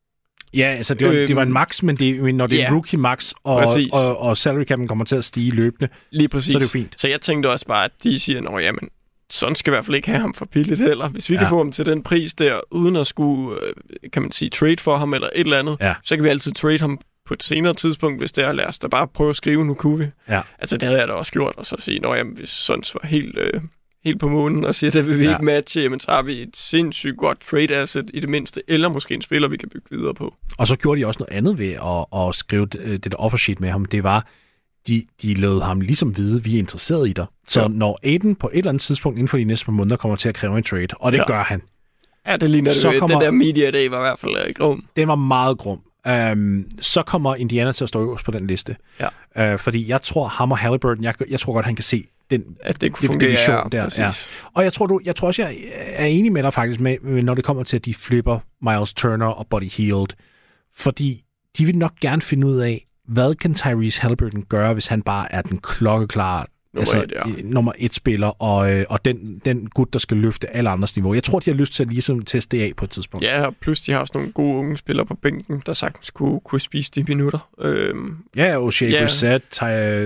Ja, altså det var, øhm, det var en Øhm, max, men, det, men når det er en ja. rookie max, og, Præcis. og, og salary cap'en kommer til at stige løbende, Lige præcis. Så er det jo fint. Så jeg tænkte også bare, at de siger, at jamen, sådan skal i hvert fald ikke have ham for billigt heller. Hvis vi ja. Kan få ham til den pris der, uden at skulle, øh, kan man sige, trade for ham eller et eller andet, Ja. så kan vi altid trade ham på et senere tidspunkt, hvis det er, lad os da bare prøve at skrive, nu kunne vi. Ja. Altså, det havde jeg da også gjort, og så sige, nå jamen, hvis Suns var helt, øh, helt på månen og siger, det vil vi Ja. ikke matche, jamen, så har vi et sindssygt godt trade asset i det mindste, eller måske en spiller, vi kan bygge videre på. Og så gjorde de også noget andet ved at, at skrive det, det der offer sheet med ham. Det var, de, de lod ham ligesom vide, vi er interesseret i dig. Så ja. Ja. når Aiden på et eller andet tidspunkt inden for de næste par måneder kommer til at kræve en trade, og det ja. Ja. gør han, Ja, det ligner Så det. kommer- Den der media day var i hvert fald øh, grum. den var meget grum. Um, så kommer Indiana til at stå øverst på den liste. Ja. Uh, fordi jeg tror, ham og Halliburton, jeg, jeg tror godt, han kan se den, At det kunne fungere. division ja, der, præcis. Og jeg tror, du, jeg tror også, jeg er enig med dig faktisk, med, når det kommer til, at de flipper Miles Turner og Buddy Hield. Fordi de vil nok gerne finde ud af, hvad kan Tyrese Halliburton gøre, hvis han bare er den klokkeklare Nummer et, ja. i- nummer et spiller, og, øh, og den, den gut, der skal løfte alle andres niveau. Jeg tror, de har lyst til at ligesom teste det af på et tidspunkt. Ja, og plus de har også nogle gode unge spillere på bænken, der sagtens kunne, kunne spise de minutter. Øhm, Ja, O'Shea Ja. Brissett, Ty,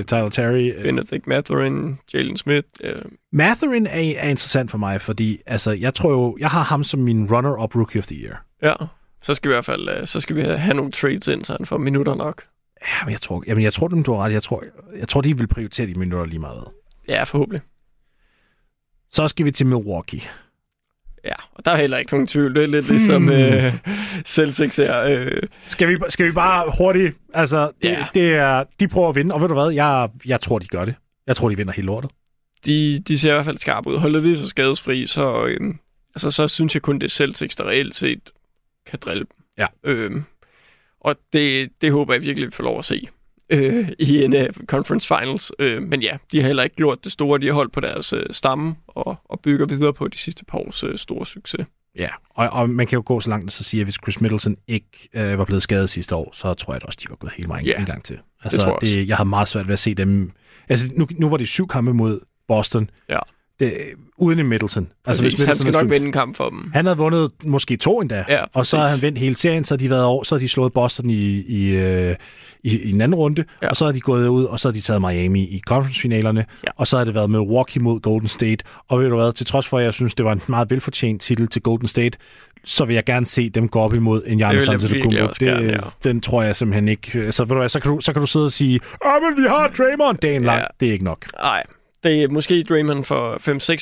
Tyler Terry. øh, Benedict Mathurin, Jalen Smith. Øh, Mathurin er, er interessant for mig, fordi altså, jeg tror jo, jeg har ham som min runner-up rookie of the year. ja, så skal vi i hvert fald øh, så skal vi have nogle trades ind, så han får minutter nok. Ja, men jeg tror, jamen, jeg tror dem, du har ret. Jeg tror, jeg tror, de vil prioritere de minutter lige meget. Ja, forhåbentlig. Så skal vi til Milwaukee. Ja, og der er heller ikke nogen tvivl. Det er lidt ligesom Hmm. øh, Celtics her. Øh, Skal vi, skal vi bare hurtigt... Altså, det, Ja. det er, de prøver at vinde, og ved du hvad? Jeg, jeg tror, de gør det. Jeg tror, de vinder hele lortet. de, de ser i hvert fald skarpe ud. Holder de så skadesfri, så, øh, altså, så synes jeg kun, det er Celtics, der reelt set kan drille dem. Ja. Øh, og det, det håber jeg virkelig, vi får lov at se øh, i en uh, conference finals. Øh, men ja, de har heller ikke gjort det store. De har holdt på deres øh, stamme og, og bygger videre på de sidste par års øh, store succes. Ja, og, og man kan jo gå så langt at så sige, at hvis Chris Middleton ikke øh, var blevet skadet sidste år, så tror jeg da også, de var gået hele vejen Ja, en gang til. Altså, tror jeg også. det, jeg havde meget svært ved at se dem... Altså, nu, nu var det syv kampe mod Boston. Ja. Det, uden en Middleton. Altså, hvis hvis han Middleton skal nok spillet- vinde en kamp for dem. Han havde vundet måske to endda, Ja, og så havde han vendt hele serien, så havde de været over, så havde de slået Boston i, i, øh, i, i en anden runde, ja. Og så havde de gået ud, og så havde de taget Miami i conference-finalerne, Ja. og så havde det været Milwaukee mod Golden State, og ved du hvad, til trods for, at jeg synes, det var en meget velfortjent titel til Golden State, så vil jeg gerne se dem gå op imod en Det Giannis Antetokounmpo. også gerne, ja. Den tror jeg simpelthen ikke. Altså, ved du hvad, så kan du, så kan du sidde og sige, ah, men vi har Draymond dagen lang. Ja. Det er ikke nok. Nej, det er måske Draymond for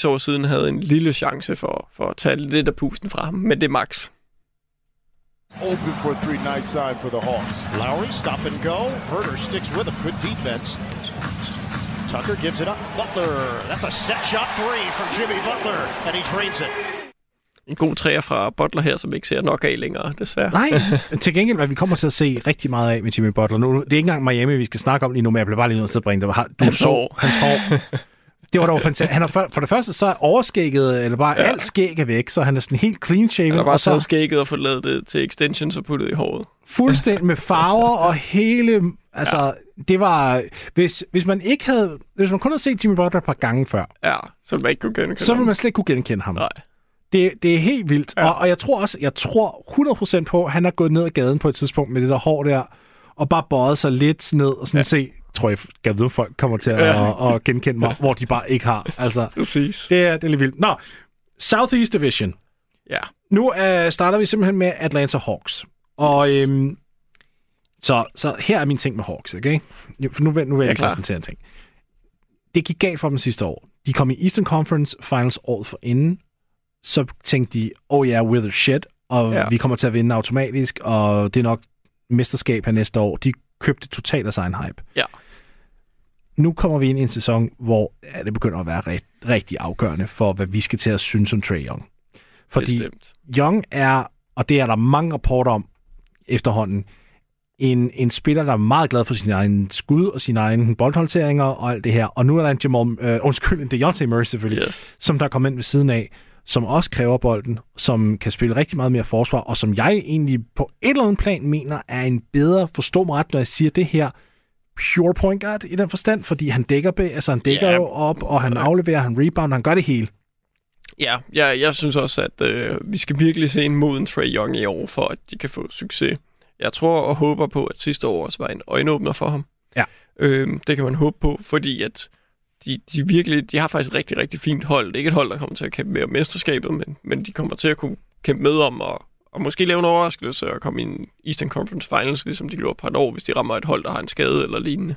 5-6 år siden havde en lille chance for, for at tage lidt af pusten fra ham, men det er max. Open for three. Nice side for the Hawks. Lowry, stop and go. Herder sticks with him. Good defense. Tucker gives it up. Butler. That's a set shot three from Jimmy Butler, and he drains it. En god træer fra Butler her, som vi ikke ser nok af længere, desværre. Nej, til gengæld, hvad vi kommer til at se rigtig meget af med Jimmy Butler. Nu, det er ikke engang Miami, vi skal snakke om lige nu, men jeg bliver bare lige nødt til at bringe det. Du Hans så hår. hans hår. Det var dog fantastisk. Han er for, for det første, så er overskægget, eller bare ja. alt skæg er væk, så han er sådan helt clean shaven, Han har bare og så taget skægget og fået lavet det til extensions og puttet i håret. fuldstændig med farver og hele... Altså, ja. det var... Hvis, hvis man ikke havde... Hvis man kun havde set Jimmy Butler et par gange før, Ja, så man ikke kunne genkende så ville man slet ikke kunne genkende ham. Nej. Det, det er helt vildt. Ja. Og, og jeg tror også, jeg tror 100% på, at han er gået ned ad gaden på et tidspunkt med det der hår der, og bare bøjet sig lidt ned og sådan ja. se, tror jeg, jeg ved, folk kommer til at, Ja. at, at genkende mig, hvor de bare ikke har. Altså, Præcis. det er, det er lidt vildt. Nå, Southeast Division. Ja. Nu øh, starter vi simpelthen med Atlanta Hawks. Og Yes. øhm, så, så her er min ting med Hawks, okay? Nu- For nu, vil- nu vil jeg Ja, præsentere en ting. Det gik galt for dem sidste år. De kom i Eastern Conference Finals året for inden. Så tænkte de, oh yeah, we're the shit, og ja. Vi kommer til at vinde automatisk, og det er nok mesterskab her næste år. De købte totalt af sin hype. Ja. Nu kommer vi ind i en sæson, hvor ja, det begynder at være rigt, rigtig afgørende for, hvad vi skal til at synes om Trae Young. Fordi Bestemt. Young er, og det er der mange rapporter om efterhånden, en, en spiller, der er meget glad for sin egen skud og sine egne boldhåndteringer og alt det her. Og nu er der en Jamal, øh, undskyld, en Dejounte Murray selvfølgelig, Yes. som der kommer ind ved siden af, som også kræver bolden, som kan spille rigtig meget mere forsvar, og som jeg egentlig på et eller andet plan mener er en bedre, forstå mig ret, når jeg siger det her, pure point guard i den forstand, fordi han dækker, altså han dækker Ja. jo op, og han afleverer, han rebounder, han gør det hele. Ja, jeg, jeg synes også, at øh, vi skal virkelig se en moden Trey Young i år, for at de kan få succes. jeg tror og håber på, at sidste år også var en øjenåbner for ham. Ja. Øhm, det kan man håbe på, fordi at de, de virkelig, de har faktisk et rigtig, rigtig fint hold. Det er ikke et hold, der kommer til at kæmpe med om mesterskabet, men, men de kommer til at kunne kæmpe med om og, og måske lave en overraskelse og komme i en Eastern Conference Finals, ligesom de gjorde på et år, hvis de rammer et hold, der har en skade eller lignende.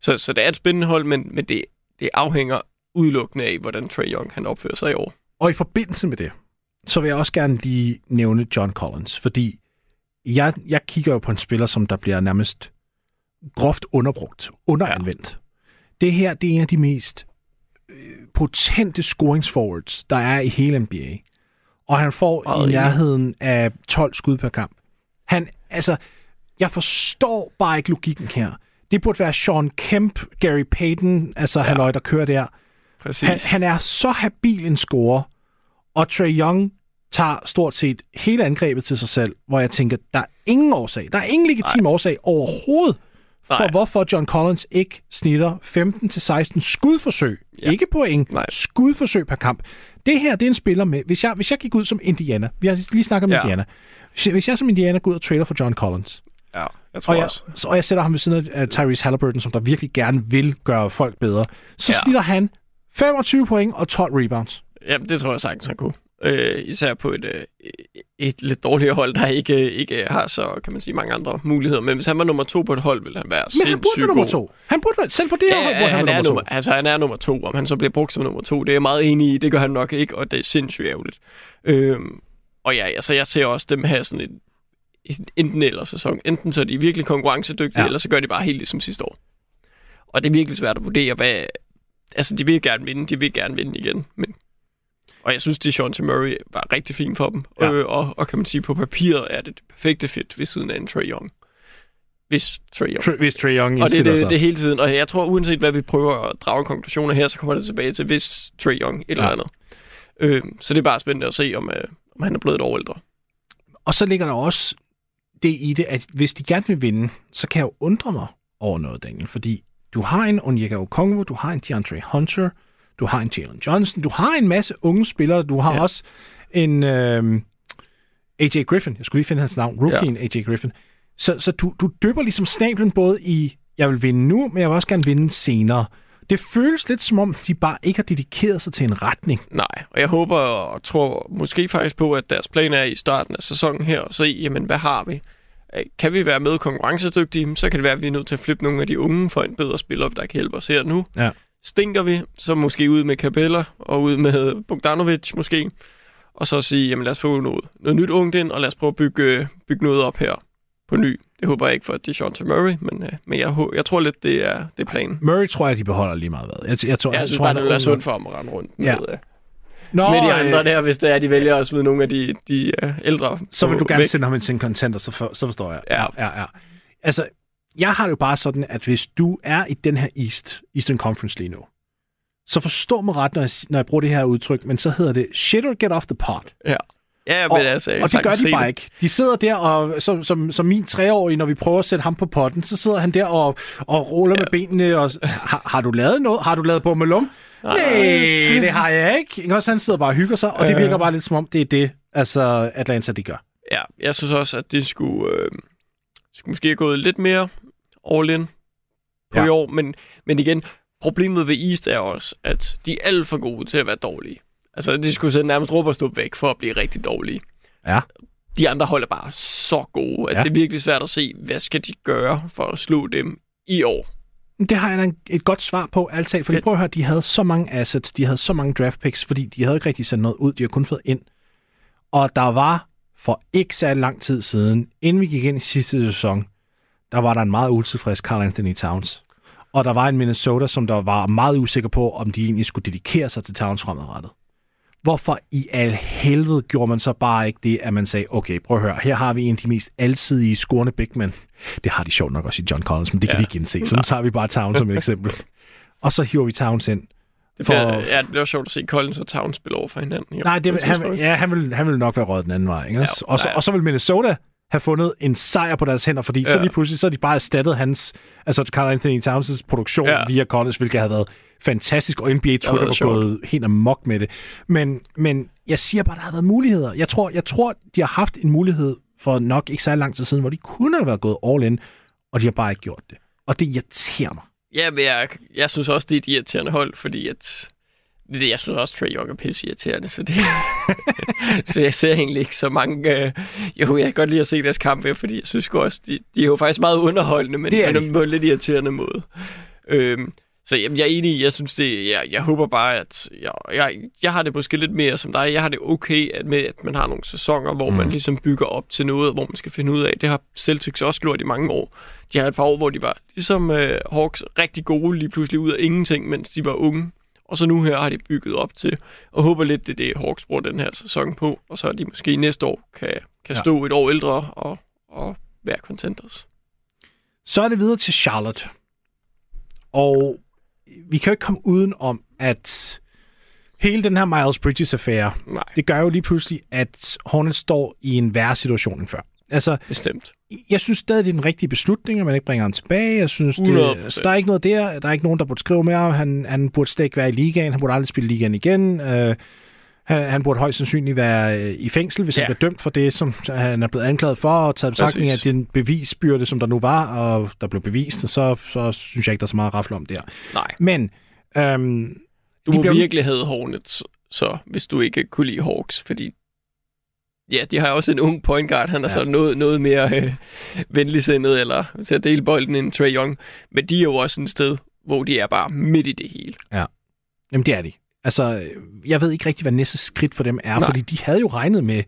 Så, så det er et spændende hold, men, men det, det afhænger udelukkende af, hvordan Trey Young han opfører sig i år. Og i forbindelse med det, så vil jeg også gerne lige nævne John Collins, fordi jeg, jeg kigger jo på en spiller, som der bliver nærmest groft underbrugt, underanvendt. Ja. Det her, det er en af de mest øh, potente scoringsforwards, der er i hele NBA. Og han får Meget i nærheden af 12 skud per kamp. Han, altså, jeg forstår bare ikke logikken her. Det burde være Sean Kemp, Gary Payton, altså ja. halløj, der kører der. Præcis. Han, han er så habil en scorer, og Trey Young tager stort set hele angrebet til sig selv, hvor jeg tænker, der er ingen årsag, der er ingen legitim årsag overhovedet, for Nej. hvorfor John Collins ikke snitter 15-16 skudforsøg. Ja. Ikke point, Nej. skudforsøg per kamp. Det her, det er en spiller med, hvis jeg, hvis jeg gik ud som Indiana, vi har lige snakket om Ja. Indiana, hvis jeg, hvis jeg som Indiana går ud og trader for John Collins, Ja, jeg tror og jeg, også. så, og jeg sætter ham ved siden af uh, Tyrese Halliburton, som der virkelig gerne vil gøre folk bedre, så Ja. snitter han 25 point og 12 rebounds. Ja, det tror jeg sagtens, han kunne. Øh, især på et, øh, et lidt dårligere hold, der ikke, ikke har så, kan man sige, mange andre muligheder. Men hvis han var nummer to på et hold, ville han være Men han burde være nummer to. Han burde være, selv på det her Ja, hold, ja, burde han, han, er nummer nummer, to. altså, han er nummer to. Om han så bliver brugt som nummer to, det er jeg meget enig i. Det gør han nok ikke, og det er sindssygt ærgerligt. Øhm, og ja, altså, jeg ser også dem have sådan en, en enten eller sæson. Enten så er de virkelig konkurrencedygtige, ja. eller så gør de bare helt ligesom sidste år. Og det er virkelig svært at vurdere, hvad... Altså, de vil gerne vinde, de vil gerne vinde igen, men... Og jeg synes, det Sean Murray var rigtig fint for dem. Ja. Øh, og, og kan man sige, på papiret er det det perfekte fit ved siden af en Trae Young. Hvis Trae Young Tr- Hvis Trae Young og det er det, sig. det hele tiden. Og jeg tror, uanset hvad vi prøver at drage konklusioner her, så kommer det tilbage til, hvis Trae Young et eller Ja. andet. Øh, så det er bare spændende at se, om, øh, om han er blevet et år ældre. Og så ligger der også det i det, at hvis de gerne vil vinde, så kan jeg jo undre mig over noget, Daniel. Fordi du har en Onyeka Okongwu, du har en DeAndre Hunter, du har en Jalen Johnson, du har en masse unge spillere, du har ja. Også en øh, AJ Griffin. Jeg skulle lige finde hans navn. Rookien ja. AJ Griffin. Så, så du, du dypper ligesom snablen både i, jeg vil vinde nu, men jeg vil også gerne vinde senere. Det føles lidt som om, de bare ikke har dedikeret sig til en retning. Nej, og jeg håber og tror måske faktisk på, at deres plan er i starten af sæsonen her at se, jamen hvad har vi? Øh, Kan vi være med konkurrencedygtige, så kan det være, at vi er nødt til at flippe nogle af de unge for en bedre spiller, der kan hjælpe os her nu. Ja. Stinker vi, så måske ud med Capella og ud med Bogdanovic måske. Og så sige, jamen lad os få noget, noget nyt ungt ind, og lad os prøve at bygge, øh, bygge noget op her på ny. Det håber jeg ikke for Deshaun Murray, men, øh, men jeg, jeg tror lidt, det er, det er planen. Murray tror jeg, de beholder lige meget hvad. Jeg, jeg, tror, Jeg synes tror, bare, det er vil være sundt for ham at rende rundt med, Ja. ja. Nå, med de øh, andre der, hvis det er, de vælger at smide nogle af de, de uh, ældre så vil du gerne væk. sende ham ind til en contender, så, for, så forstår jeg. Ja. ja, ja. Altså, jeg har det jo bare sådan, at hvis du er i den her East, Eastern Conference lige nu, så forstå mig ret, når jeg, når jeg bruger det her udtryk, men så hedder det shit or get off the pot. Ja, ja Og, men altså, jeg og det gør de bare det. ikke. De sidder der, og som, som, som min treårige, når vi prøver at sætte ham på potten, så sidder han der og, og ruller ja. med benene. Og, har, har du lavet noget? Har du lavet på Malum? Nej, det har jeg ikke. Også han sidder bare og hygger sig, og det virker bare lidt som om, det er det, altså Atlanta, de gør. Ja, jeg synes også, at de skulle, øh, skulle måske have gået lidt mere all in på Ja. i år. Men, men igen, problemet ved East er også, at de er alt for gode til at være dråbelige. Altså, de skulle sætte nærmest råbe og stå væk for at blive rigtig dårlige. Ja. De andre hold er bare så gode, at Ja. det er virkelig svært at se, hvad skal de gøre for at slå dem i år. Det har jeg da en- et godt svar på, alt. Fordi Fedt. prøv at høre, de havde så mange assets, de havde så mange draft picks, fordi de havde ikke rigtig sendt noget ud, de har kun fået ind. Og der var for ikke særlig lang tid siden, inden vi gik ind i sidste sæson, der var der en meget utilfreds Carl Anthony Towns. Og der var en Minnesota, som der var meget usikker på, om de egentlig skulle dedikere sig til Towns fremadrettet. Hvorfor i al helvede gjorde man så bare ikke det, at man sagde, okay, prøv at høre, her har vi en af de mest alsidige scorende big men. Det har de sjovt nok også i John Collins, men det kan Ja. de ikke indse. Så nu tager vi bare Towns som et eksempel. Og så hiver vi Towns ind. Det For- bliver, ja, det bliver sjovt at se Collins og Towns spille over for hinanden. Nej, det, han, ja, han, vil, han vil nok være røget den anden vej. Ikke? Ja, og, så, ja. og så vil Minnesota have fundet en sejr på deres hænder, fordi ja. så lige pludselig så har de bare erstattet hans, altså Carl Anthony Towns' produktion ja. Via college, hvilket havde været fantastisk, og NBA Twitter var gået helt amok med det. Men, men jeg siger bare, der har været muligheder. Jeg tror, jeg tror, de har haft en mulighed for nok ikke så lang tid siden, hvor de kunne have været gået all in, og de har bare ikke gjort det. Og det irriterer mig. Ja, men jeg, jeg synes også, det er et irriterende hold, fordi at, det, jeg synes også, Trae Young er pisse irriterende, så, det, så jeg ser egentlig ikke så mange... Øh, jo, jeg kan godt lide at se deres kampe, fordi jeg synes også, de, de er jo faktisk meget underholdende, men Det er på de. en måde lidt irriterende måde. Øhm, så jamen, jeg er enig, jeg synes det, jeg, jeg håber bare, at jeg, jeg, jeg har det måske lidt mere som dig. Jeg har det okay at med, at man har nogle sæsoner, hvor mm. man ligesom bygger op til noget, hvor man skal finde ud af. Det har Celtics også gjort i mange år. De har et par år, hvor de var ligesom øh, Hawks rigtig gode lige pludselig ud af ingenting, mens de var unge. Og så nu her har de bygget op til, og håber lidt, det er det, Hawks bruger den her sæson på, og så er de måske næste år kan, kan Ja. stå et år ældre og, og være contenders. Så er det videre til Charlotte. Og vi kan jo ikke komme uden om, at hele den her Miles Bridges-affære, Nej, det gør jo lige pludselig, at Hornets står i en værre situation end før. Altså, bestemt. Jeg synes stadig, det er den rigtige beslutning, at man ikke bringer ham tilbage. Jeg synes, det, 100%. altså, der er ikke noget der. Der er ikke nogen, der burde skrive med ham. Han, han burde slet ikke være i ligaen. Han burde aldrig spille ligaen igen. Øh, han, han burde højst sandsynligt være øh, i fængsel, hvis ja. Han bliver dømt for det, som han er blevet anklaget for, og taget betragtning af den bevisbyrde, som der nu var, og der blev bevist, og så, så synes jeg ikke, der er så meget at rafle om der. Nej. Men øhm, Du må bliver- virkelig have Hornets, så hvis du ikke kunne lide Hawks, fordi ja, de har også en ung point guard, han er Ja. ja. så noget, noget mere øh, venligsindet, eller til at dele bolden end Trey Young, men de er jo også et sted, hvor de er bare midt i det hele. Jamen, det er de. Altså, jeg ved ikke rigtig, hvad næste skridt for dem er, Nej. Fordi de havde jo regnet med,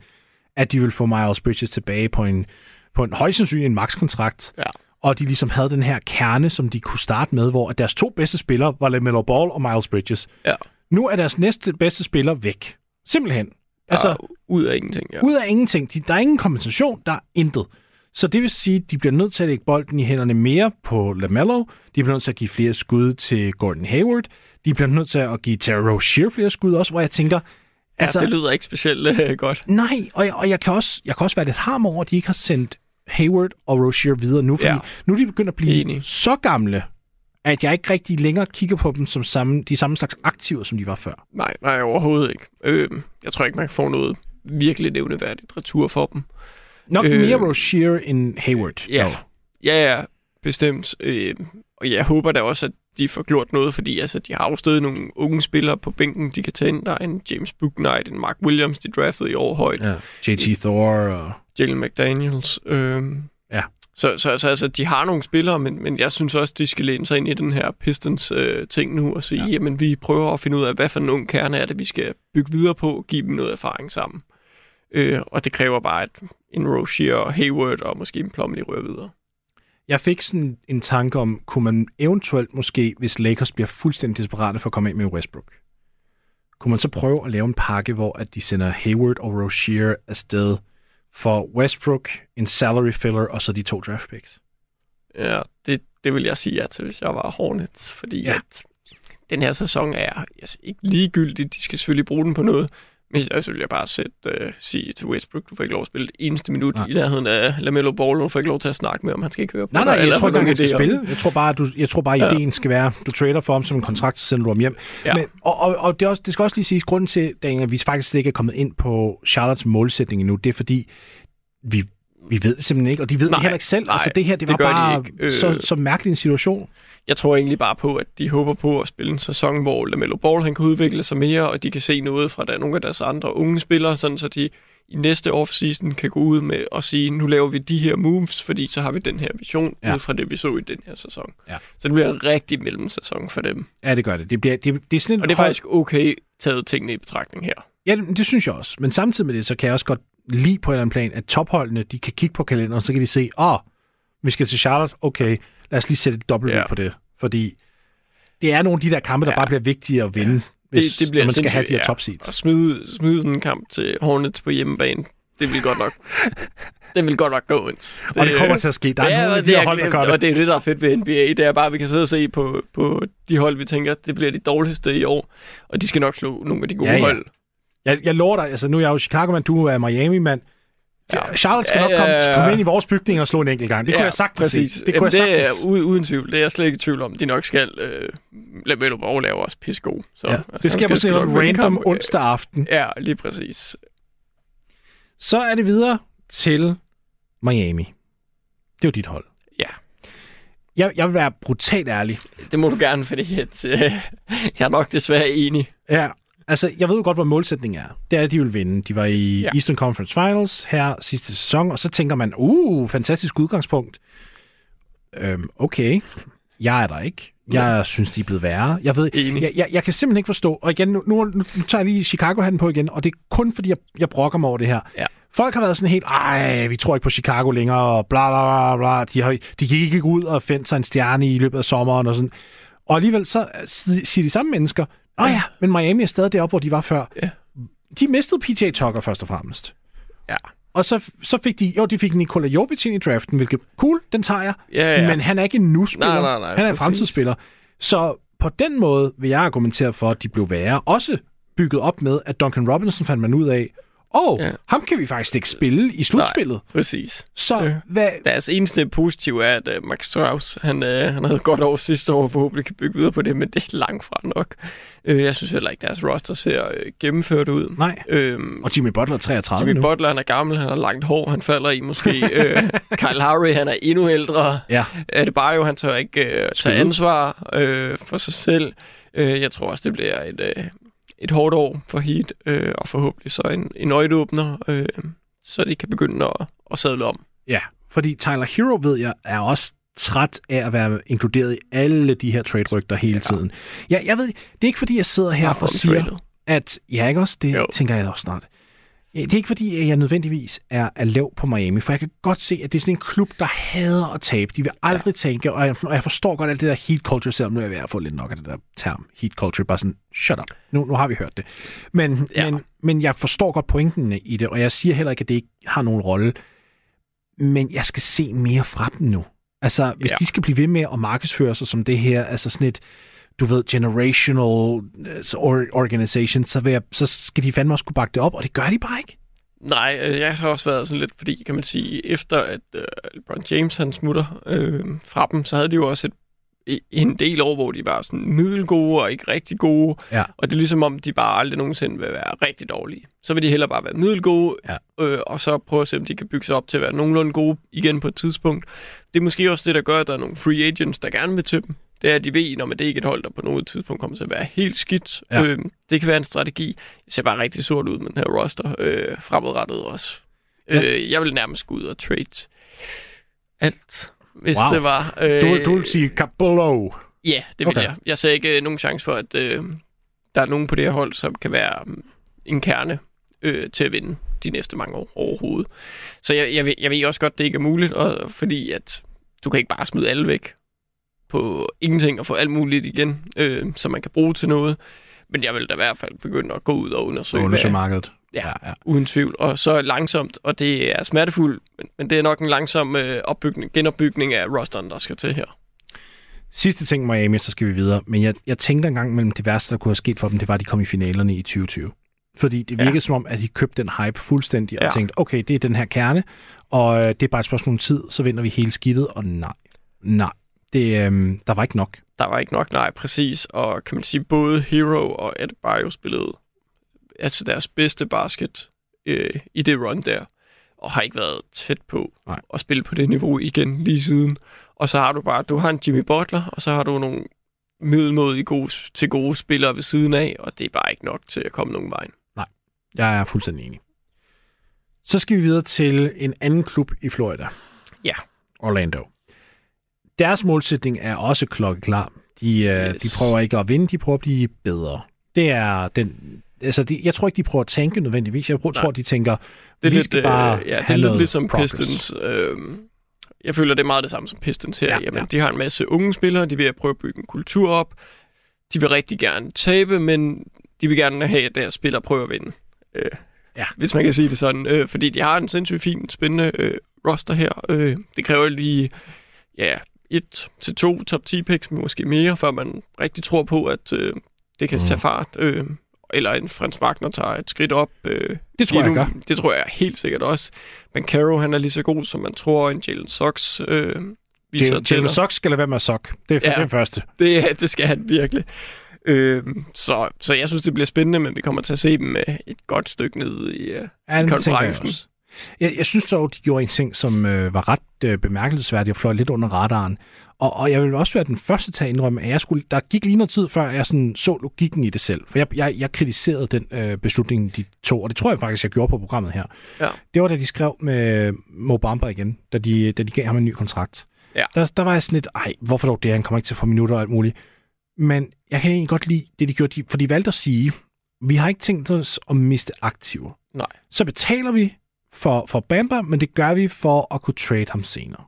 at de ville få Miles Bridges tilbage på en, på en højst sandsynlig en max-kontrakt. Ja. Og de ligesom havde den her kerne, som de kunne starte med, hvor deres to bedste spillere var LaMelo Ball og Miles Bridges. Ja. Nu er deres næste bedste spiller væk. Simpelthen. Altså, ud af ingenting, ja. ud af ingenting. De, der er ingen kompensation, der er intet. Så det vil sige, at de bliver nødt til at lægge bolden i hænderne mere på LaMelo. De bliver nødt til at give flere skud til Gordon Hayward. De bliver nødt til at give Terry Rozier flere skud også, hvor jeg tænker... Altså, ja, det lyder ikke specielt øh, godt. Nej, og, jeg, og jeg, kan også, jeg kan også være lidt harm over, at de ikke har sendt Hayward og Rozier videre nu, fordi. Ja. nu er de begyndt at blive Enig. så gamle, at jeg ikke rigtig længere kigger på dem som samme, de samme slags aktiver, som de var før. Nej, nej, overhovedet ikke. Øh, jeg tror ikke, man kan få noget virkelig nævneværdigt retur for dem. Nok øh, Øh. mere Rozier end Hayward. Ja, dog. ja, ja bestemt. Øh, og jeg håber da også, at de får gjort noget, fordi altså, de har stadig nogle unge spillere på bænken, de kan tage ind. Der er en James Booknight, en Mark Williams, de draftede i år højt. ja. JT Thor og... Jalen McDaniels. Ja. Så, så, så altså, de har nogle spillere, men, men jeg synes også, de skal læne sig ind i den her Pistons-ting nu og sige, Ja. ja. jamen vi prøver at finde ud af, hvad for ung kerne er det, vi skal bygge videre på give dem noget erfaring sammen. Øh, og det kræver bare, at en Rozier og Hayward og måske en Plumlee rører videre. Jeg fik sådan en tanke om, kunne man eventuelt måske, hvis Lakers bliver fuldstændig desperate for at komme af med Westbrook, kunne man så prøve at lave en pakke, hvor at de sender Hayward og Rozier afsted for Westbrook, en salary filler og så de to draft picks? Ja, det, det vil jeg sige ja til, hvis jeg var Hornets, fordi Ja. at den her sæson er altså, ikke ligegyldig. De skal selvfølgelig bruge den på noget, men jeg vil jeg bare sætte, uh, sige til Westbrook, du får ikke lov at spille det eneste minut Nej. i nærheden af LaMelo Ball, du får ikke lov til at snakke med, om han skal ikke høre på Nej, nej, jeg eller tror ikke, han skal idéer. spille. Jeg tror bare, du, jeg tror bare, at Ja. ideen skal være, du trader for ham som en kontrakt, så sender du ham hjem. Ja. Men, og, og, og det, er også, det skal også lige siges, grunden til, at vi faktisk slet ikke er kommet ind på Charlottes målsætning endnu, det er fordi, vi, vi ved det simpelthen ikke, og de ved nej, det heller ikke selv. nej, altså det her, det, det var de bare ikke. Øh. så, så mærkelig en situation. Jeg tror egentlig bare på, at de håber på at spille en sæson, hvor LaMelo Ball han kan udvikle sig mere, og de kan se noget fra der, nogle af deres andre unge spillere, sådan så de i næste offseason kan gå ud med og sige, nu laver vi de her moves, fordi så har vi den her vision Ja. ud fra det, vi så i den her sæson. Ja. Så det bliver en rigtig mellemsæson for dem. Ja, det gør det. Det, bliver, det, det er sådan Og det er hold- faktisk okay taget tingene i betragtning her. Ja, det, det synes jeg også. Men samtidig med det, så kan jeg også godt lide på en eller anden plan, at topholdene, de kan kigge på kalenderen, og så kan de se, åh, oh, vi skal til Charlotte, okay, lad os lige sætte et dobbelt Ja. på det. Fordi det er nogle af de der kampe, der Ja. bare bliver vigtige at vinde, hvis det, det bliver man skal have de her top seeds. At smide, smide sådan en kamp til Hornets på hjemmebane, det vil godt nok, det vil godt nok gå ind. Og det kommer til at ske. Der er ja, nogle af og de det her er, hold, der gør Og det. det er det, der er fedt ved NBA. Det er bare, at vi kan sidde og se på, på de hold, vi tænker, det bliver de dårligste i år. Og de skal nok slå nogle af de gode Ja, ja. hold. Jeg, jeg lover dig, altså nu er jeg jo Chicago-mand, du er Miami-mand. Ja. Charlotte skal Ja, nok ja, komme, ja. komme ind i vores bygning og slå en enkelt gang. Det kunne Ja, jeg sagtens præcis. Det kunne Jamen, jeg det er sagtens. uden, tvivl. Det er jeg slet ikke i tvivl om. De nok skal øh, lade Melo Borg lave også pissegod. Så, Ja. altså, Det sker på sådan en random onsdag aften. Ja, lige præcis. Så er det videre til Miami. Det er jo dit hold. Ja. Jeg, jeg vil være brutalt ærlig. Det må du gerne, fordi at, øh, jeg er nok desværre enig. Ja, altså, jeg ved jo godt, hvad målsætningen er. Det er, at de vil vinde. De var i ja. Ja. Eastern Conference Finals her sidste sæson, og så tænker man, uh, fantastisk udgangspunkt. Øhm, okay, jeg er der ikke. Jeg synes, de er blevet værre. Jeg ved, Enig. jeg, jeg, jeg kan simpelthen ikke forstå, og igen, nu, nu, nu tager jeg lige Chicago-hatten på igen, og det er kun fordi, jeg, jeg brokker mig over det her. Ja. Folk har været sådan helt, ej, vi tror ikke på Chicago længere, og bla bla bla bla. De, har, de gik ikke ud og fandt sig en stjerne i løbet af sommeren og sådan. Og alligevel så siger de samme mennesker, Nå ja, men Miami er stadig deroppe, hvor de var før. Ja. De mistede PJ Tucker først og fremmest. Ja. Og så, så fik de, jo, de fik Nikola Jovic ind i draften, hvilket, cool, den tager jeg. Ja, ja. Men han er ikke en nu-spiller. Nej, nej, nej, han er en fremtidsspiller. Så på den måde vil jeg argumentere for, at de blev værre. Også bygget op med, at Duncan Robinson fandt man ud af, og Ja. ham kan vi faktisk ikke spille i slutspillet. Præcis. Så Ja. hvad, Deres eneste positive er, at uh, Max Strauss, han, uh, han havde godt år sidste år, forhåbentlig kan bygge videre på det, men det er langt fra nok. Uh, jeg synes heller ikke, deres roster ser uh, gennemført ud. nej. Øhm, Og Jimmy Butler er 33 Jimmy nu. Butler, han er gammel, han har langt hår, han falder i måske. øh, Kyle Lowry, han er endnu ældre. Ja. Er det bare jo, han tør ikke øh, tage ansvar øh, for sig selv. Øh, jeg tror også, det bliver et, øh, et hårdt år for Heat, øh, og forhåbentlig så en, en øjeåbner, øh, så de kan begynde at, at sadle om. Ja, fordi Tyler Hero, ved jeg, er også træt af at være inkluderet i alle de her trade-rygter hele ja. tiden. Ja, jeg ved, det er ikke fordi, jeg sidder her Bare og siger, omtradet. at... Ja, ikke også? Det. Jo. tænker jeg også snart. Ja, Det er ikke fordi, jeg nødvendigvis er, er lav på Miami, for jeg kan godt se, at det er sådan en klub, der hader at tabe. De vil aldrig ja. tænke, og jeg, og jeg forstår godt alt det der heat culture, selvom nu er jeg ved at få lidt nok af det der term, heat culture, bare sådan, shut up, nu, nu har vi hørt det. Men, ja. Men, men jeg forstår godt pointen i det, og jeg siger heller ikke, at det ikke har nogen rolle, men jeg skal se mere fra dem nu. Altså, hvis ja. Ja. de skal blive ved med at markedsføre sig som det her, altså sådan et, du ved, generational øh, or- organization, så, vil jeg, så skal de fandme også kunne bakke det op, og det gør de bare ikke. Nej, øh, jeg har også været sådan lidt, fordi kan man sige, efter at øh, LeBron James han smutter øh, fra dem, så havde de jo også et, en del år, hvor de var sådan middelgode og ikke rigtig gode. Ja. Og det er ligesom om, de bare aldrig nogensinde vil være rigtig dårlige. Så vil de heller bare være middelgode, Ja. øh, og så prøve at se, om de kan bygge sig op til at være nogenlunde gode igen på et tidspunkt. Det er måske også det, der gør, at der er nogle free agents, der gerne vil til dem. Det er, at de ved, når man det ikke er et hold, der på noget tidspunkt kommer til at være helt skidt. Ja. Øh, det kan være en strategi. Det ser bare rigtig sort ud med den her roster øh, fremadrettet også. Ja. Øh, jeg vil nærmest gå ud og trade alt, hvis Wow. det var. Øh, Du, du vil sige Cabello. Ja, det vil Okay. jeg. Jeg ser ikke øh, nogen chance for, at øh, der er nogen på det her hold, som kan være um, en kerne øh, til at vinde de næste mange år overhovedet. Så jeg, jeg, ved, jeg ved også godt, det ikke er muligt, og, fordi at du kan ikke bare smide alle væk på ingenting og få alt muligt igen, øh, som man kan bruge til noget. Men jeg vil da i hvert fald begynde at gå ud og undersøge, Undersøge markedet. Ja. ja, ja. uden tvivl. Og så langsomt, og det er smertefuldt, men, men det er nok en langsom øh, opbygning, genopbygning af rosteren, der skal til her. Sidste ting Miami, så skal vi videre. Men jeg, jeg tænkte engang mellem det værste, der kunne have sket for dem, det var, at de kom i finalerne i 2020. Fordi det virkede ja. Ja. som om, at de købte den hype fuldstændig og Ja. tænkte, okay, det er den her kerne, og øh, det er bare et spørgsmål om tid, så vinder vi hele skidtet, og nej, nej, det, øh, der var ikke nok. der var ikke nok, nej, præcis. Og kan man sige, både Hero og Adebayo spillede altså deres bedste basket øh, i det run der, og har ikke været tæt på Nej. at spille på det niveau igen lige siden. Og så har du bare, du har en Jimmy Butler, og så har du nogle middelmådige gode, til gode spillere ved siden af, og det er bare ikke nok til at komme nogen vej. Jeg er fuldstændig enig. Så skal vi videre til en anden klub i Florida. Ja. Orlando. Deres målsætning er også klokkeklar. De, øh, Yes. de prøver ikke at vinde, de prøver at blive bedre. Det er den... Altså, de, jeg tror ikke, de prøver at tænke nødvendigvis. Jeg tror, de tænker, Det er vi lidt, skal bare øh, ja, det er lidt ligesom progress. Pistons. Øh, jeg føler, det er meget det samme som Pistons her. Ja, Ja, Jamen, ja. De har en masse unge spillere, de vil at prøve at bygge en kultur op. De vil rigtig gerne tabe, men de vil gerne have, at deres spillere prøver at vinde. Øh, Ja. Hvis man kan sige det sådan. Øh, fordi de har en sindssygt fin, spændende øh, roster her. Øh, det kræver lige ja, et til to top 10 picks, måske mere, før man rigtig tror på, at øh, det kan Mhm. tage fart. Øh, eller en Frans Wagner tager et skridt op. Øh, Det tror jeg lige nu. gør. Det tror jeg helt sikkert også. Men Caro, han er lige så god, som man tror, en Jalen Sox øh, viser Jalen. Jalen Sox skal lade være med at sok. Det er ja. Ja. det første. Det, det skal han virkelig. Øh, så, så jeg synes, det bliver spændende, men vi kommer til at se dem øh, et godt stykke ned i, øh, Ja, jeg konferencen. Jeg, jeg synes dog, de gjorde en ting, som øh, var ret øh, bemærkelsesværdig og fløj lidt under radaren. Og, og jeg vil også være den første til at indrømme, at jeg skulle, der gik lige noget tid, før jeg sådan så logikken i det selv. For jeg, jeg, jeg kritiserede den øh, beslutning, de tog, og det tror jeg faktisk, jeg gjorde på programmet her. Ja. Det var, da de skrev med Mo Bamba igen, da de, da de gav ham en ny kontrakt. Ja. Der, der var jeg sådan lidt, ej, hvorfor dog det? Han kommer ikke til at få minutter og alt muligt. Men jeg kan egentlig godt lide det, de gjorde, de, for de valgte at sige, vi har ikke tænkt os at miste aktiver. Nej. Så betaler vi for, for Bamba, men det gør vi for at kunne trade ham senere.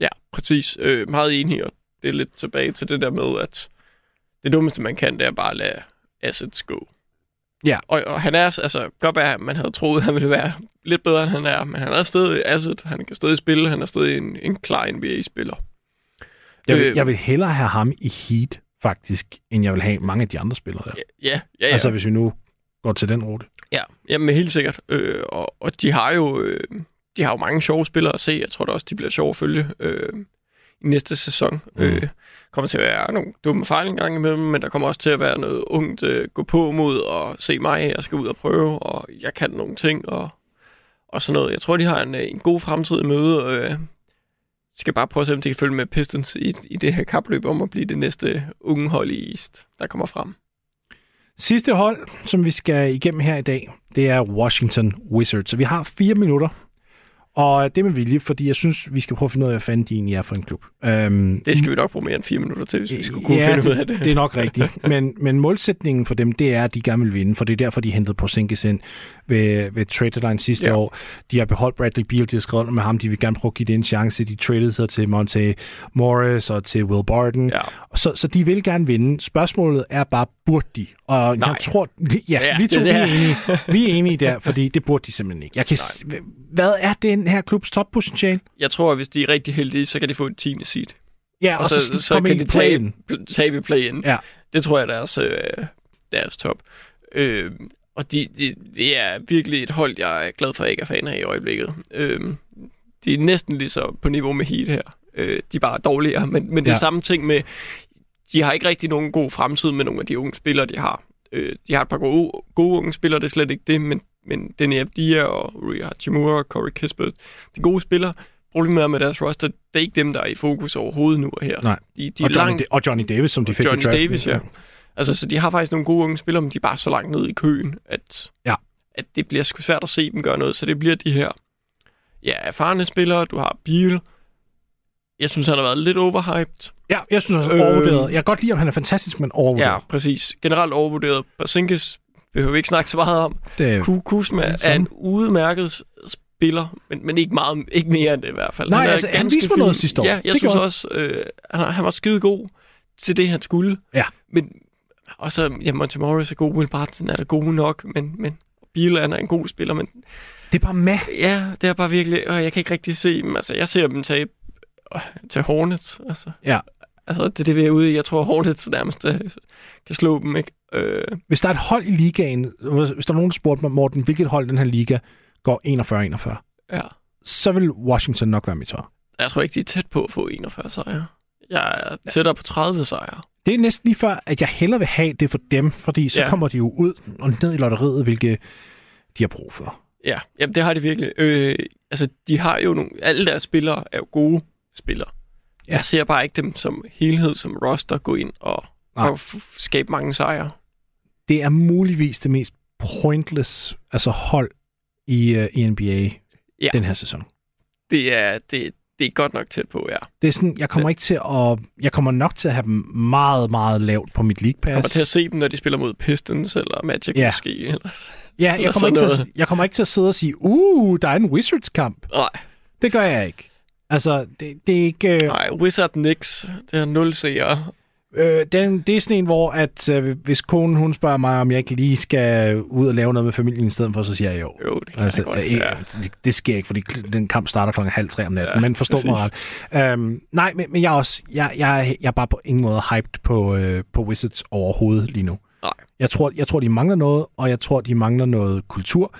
Ja, præcis. Øh, meget enig, og det er lidt tilbage til det der med, at det dummeste, man kan, det er bare at lade assets gå. Ja. Og, og han er, altså, godt være, man havde troet, at han ville være lidt bedre, end han er, men han er stadig asset, han kan stadig spille, han er stadig en, en klar NBA-spiller. Jeg vil, Øh. jeg vil hellere have ham i Heat, faktisk, end jeg vil have mange af de andre spillere der. Ja, ja. ja. Altså, hvis vi nu går til den rute. Ja, jamen helt sikkert. Øh, og, og de har jo øh, de har jo mange sjove spillere at se. Jeg tror da også, de bliver sjove at følge øh, i næste sæson. Mm. Øh, kommer til at være nogle dumme fejl en gang imellem, men der kommer også til at være noget ungt øh, gå på mod og se mig, jeg skal ud og prøve, og jeg kan nogle ting og, og sådan noget. Jeg tror, de har en, øh, en god fremtid i møde. Øh, skal bare prøve at se, om de kan følge med Pistons i, i det her kapløb om at blive det næste unge hold i East, der kommer frem. Sidste hold, som vi skal igennem her i dag, det er Washington Wizards. Så vi har fire minutter, og det er med vilje, fordi jeg synes, vi skal prøve at finde ud af, hvad fanden de egentlig er for en klub. Um, Det skal vi nok bruge mere end fire minutter til, hvis vi skulle kunne ja, finde ud af det. det er nok rigtigt. Men, men målsætningen for dem, det er, at de gerne vil vinde, for det er derfor, de hentede Porzingis ind ved, ved trade deadline sidste Ja. år. De har beholdt Bradley Beal, de har skrevet med ham, de vil gerne prøve at give det en chance. De traded sig til Monte Morris og til Will Barton. Ja. Så, så de vil gerne vinde. Spørgsmålet er bare, burde de? Og Nej. jeg tror, ja, Ja, vi to det vi er er, det. enige. vi er enige der, fordi det burde de simpelthen ikke. Jeg kan, s- hvad er den her klubs toppotentiale? Jeg tror, at hvis de er rigtig heldige, så kan de få et 10. seed. Ja, Og, så, så, så komme kan de tabe, tabe i play-in. Ja. Det tror jeg er deres, øh, deres top. Øh, og de, de, det er virkelig et hold, jeg er glad for, at jeg ikke er fan af i øjeblikket. Øh, de er næsten lige så på niveau med Heat her. Øh, de er bare dårligere, men, men det Ja. samme ting med, de har ikke rigtig nogen god fremtid med nogle af de unge spillere, de har. Øh, de har et par gode, gode unge spillere, det er slet ikke det, men, men Denny Abdia og Rui Hachimura og Corey Kispert, de gode spillere. Problemet er med deres roster, det er ikke dem, der er i fokus overhovedet nu og her. Nej. De, de Og Johnny, langt, og Johnny Davis, som de fik i Johnny draften. Davis, ja. Altså, så de har faktisk nogle gode unge spillere, men de er bare så langt ned i køen, at, Ja. at det bliver sgu svært at se dem gøre noget. Så det bliver de her ja, erfarne spillere. Du har Beal. Jeg synes, han har været lidt overhyped. Ja, jeg synes også, Øh, overvurderet. Jeg kan godt lide, om han er fantastisk, men overvurderet. Ja, præcis. Generelt overvurderet. Basinkas behøver vi ikke snakke så meget om. Det, Ku- Kuzma er en udmærket spiller, men, men ikke, meget, ikke mere end det i hvert fald. Nej, er altså, han viste mig noget sidste år. Ja, jeg Det synes også, øh, han, han var skide god til det, han skulle. Ja. Men, og så, ja, Monty Morris er god, Will Barton er da god nok, men, men Biel han er en god spiller, men det er bare med. ja, det er bare virkelig, og jeg kan ikke rigtig se dem. Altså, jeg ser dem tabe øh, til Hornets, altså. Ja. Altså, det er det, vi er ude i. Jeg tror, Hornets nærmest øh, kan slå dem, ikke? Øh, Hvis der er et hold i ligaen, hvis der er nogen, der spurgte mig, Morten, hvilket hold den her liga går 41-41, ja. så vil Washington nok være mit svar. Jeg tror ikke, de er tæt på at få 41 sejre. Jeg er tættere på 30 sejre. Det er næsten lige før, at jeg hellere vil have det for dem, fordi så Ja. ja. kommer de jo ud og ned i lotteriet, hvilket de har brug for. Ja, jamen, det har de virkelig. Øh, altså, de har jo nogle... Alle deres spillere er jo gode spillere. Ja. Ja. Jeg ser bare ikke dem som helhed, som roster, gå ind og, Nej. og skabe mange sejre. Det er muligvis det mest pointless altså hold i, uh, i NBA Ja. ja. den her sæson. Det er, det, det er godt nok tæt på, ja. Det er sådan, jeg kommer ikke til at... Jeg kommer nok til at have dem meget, meget lavt på mit league pass. Jeg kommer til at se dem, når de spiller mod Pistons eller Magic Ja. måske. Ellers. Ja, eller jeg kommer, sådan ikke til at, jeg kommer ikke til at sidde og sige, uh, der er en Wizards-kamp. Nej, Det gør jeg ikke. Altså, det, det er ikke... Øh, nej, Wizard Knicks, det er nul seere. øh, den, det er sådan en, hvor at, øh, hvis konen hun spørger mig, om jeg ikke lige skal ud og lave noget med familien i stedet for, så siger jeg jo. Jo, det kan Altså, jeg godt. øh, Ja. det, det sker ikke, fordi den kamp starter klokken halv tre om natten, Ja, men forstå mig ret. Øhm, nej, men, men jeg er også, jeg, jeg, jeg er bare på ingen måde hyped på, øh, på Wizards overhovedet lige nu. Nej. Jeg tror, jeg tror, de mangler noget, og jeg tror, de mangler noget kultur.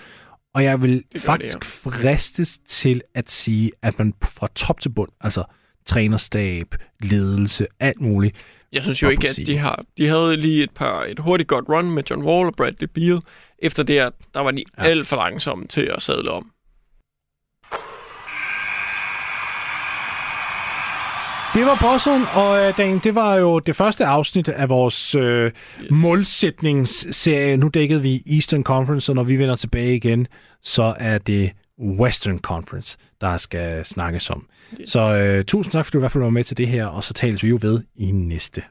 Og jeg vil faktisk fristes til at sige, at man fra top til bund, altså trænerstab, ledelse, alt muligt, Jeg synes jo ikke, at de har... De havde lige et par et hurtigt godt run med John Wall og Bradley Beal. Efter det, at der var de ja. Ja. alt for langsomme til at sadle om. Det var Boston, og øh, Dan, det var jo det første afsnit af vores øh, yes. målsætningsserie. Nu dækkede vi Eastern Conference, og når vi vender tilbage igen, så er det Western Conference, der skal snakkes om. Yes. Så øh, tusind tak, fordi du i hvert fald var med til det her, og så tales vi jo ved i næste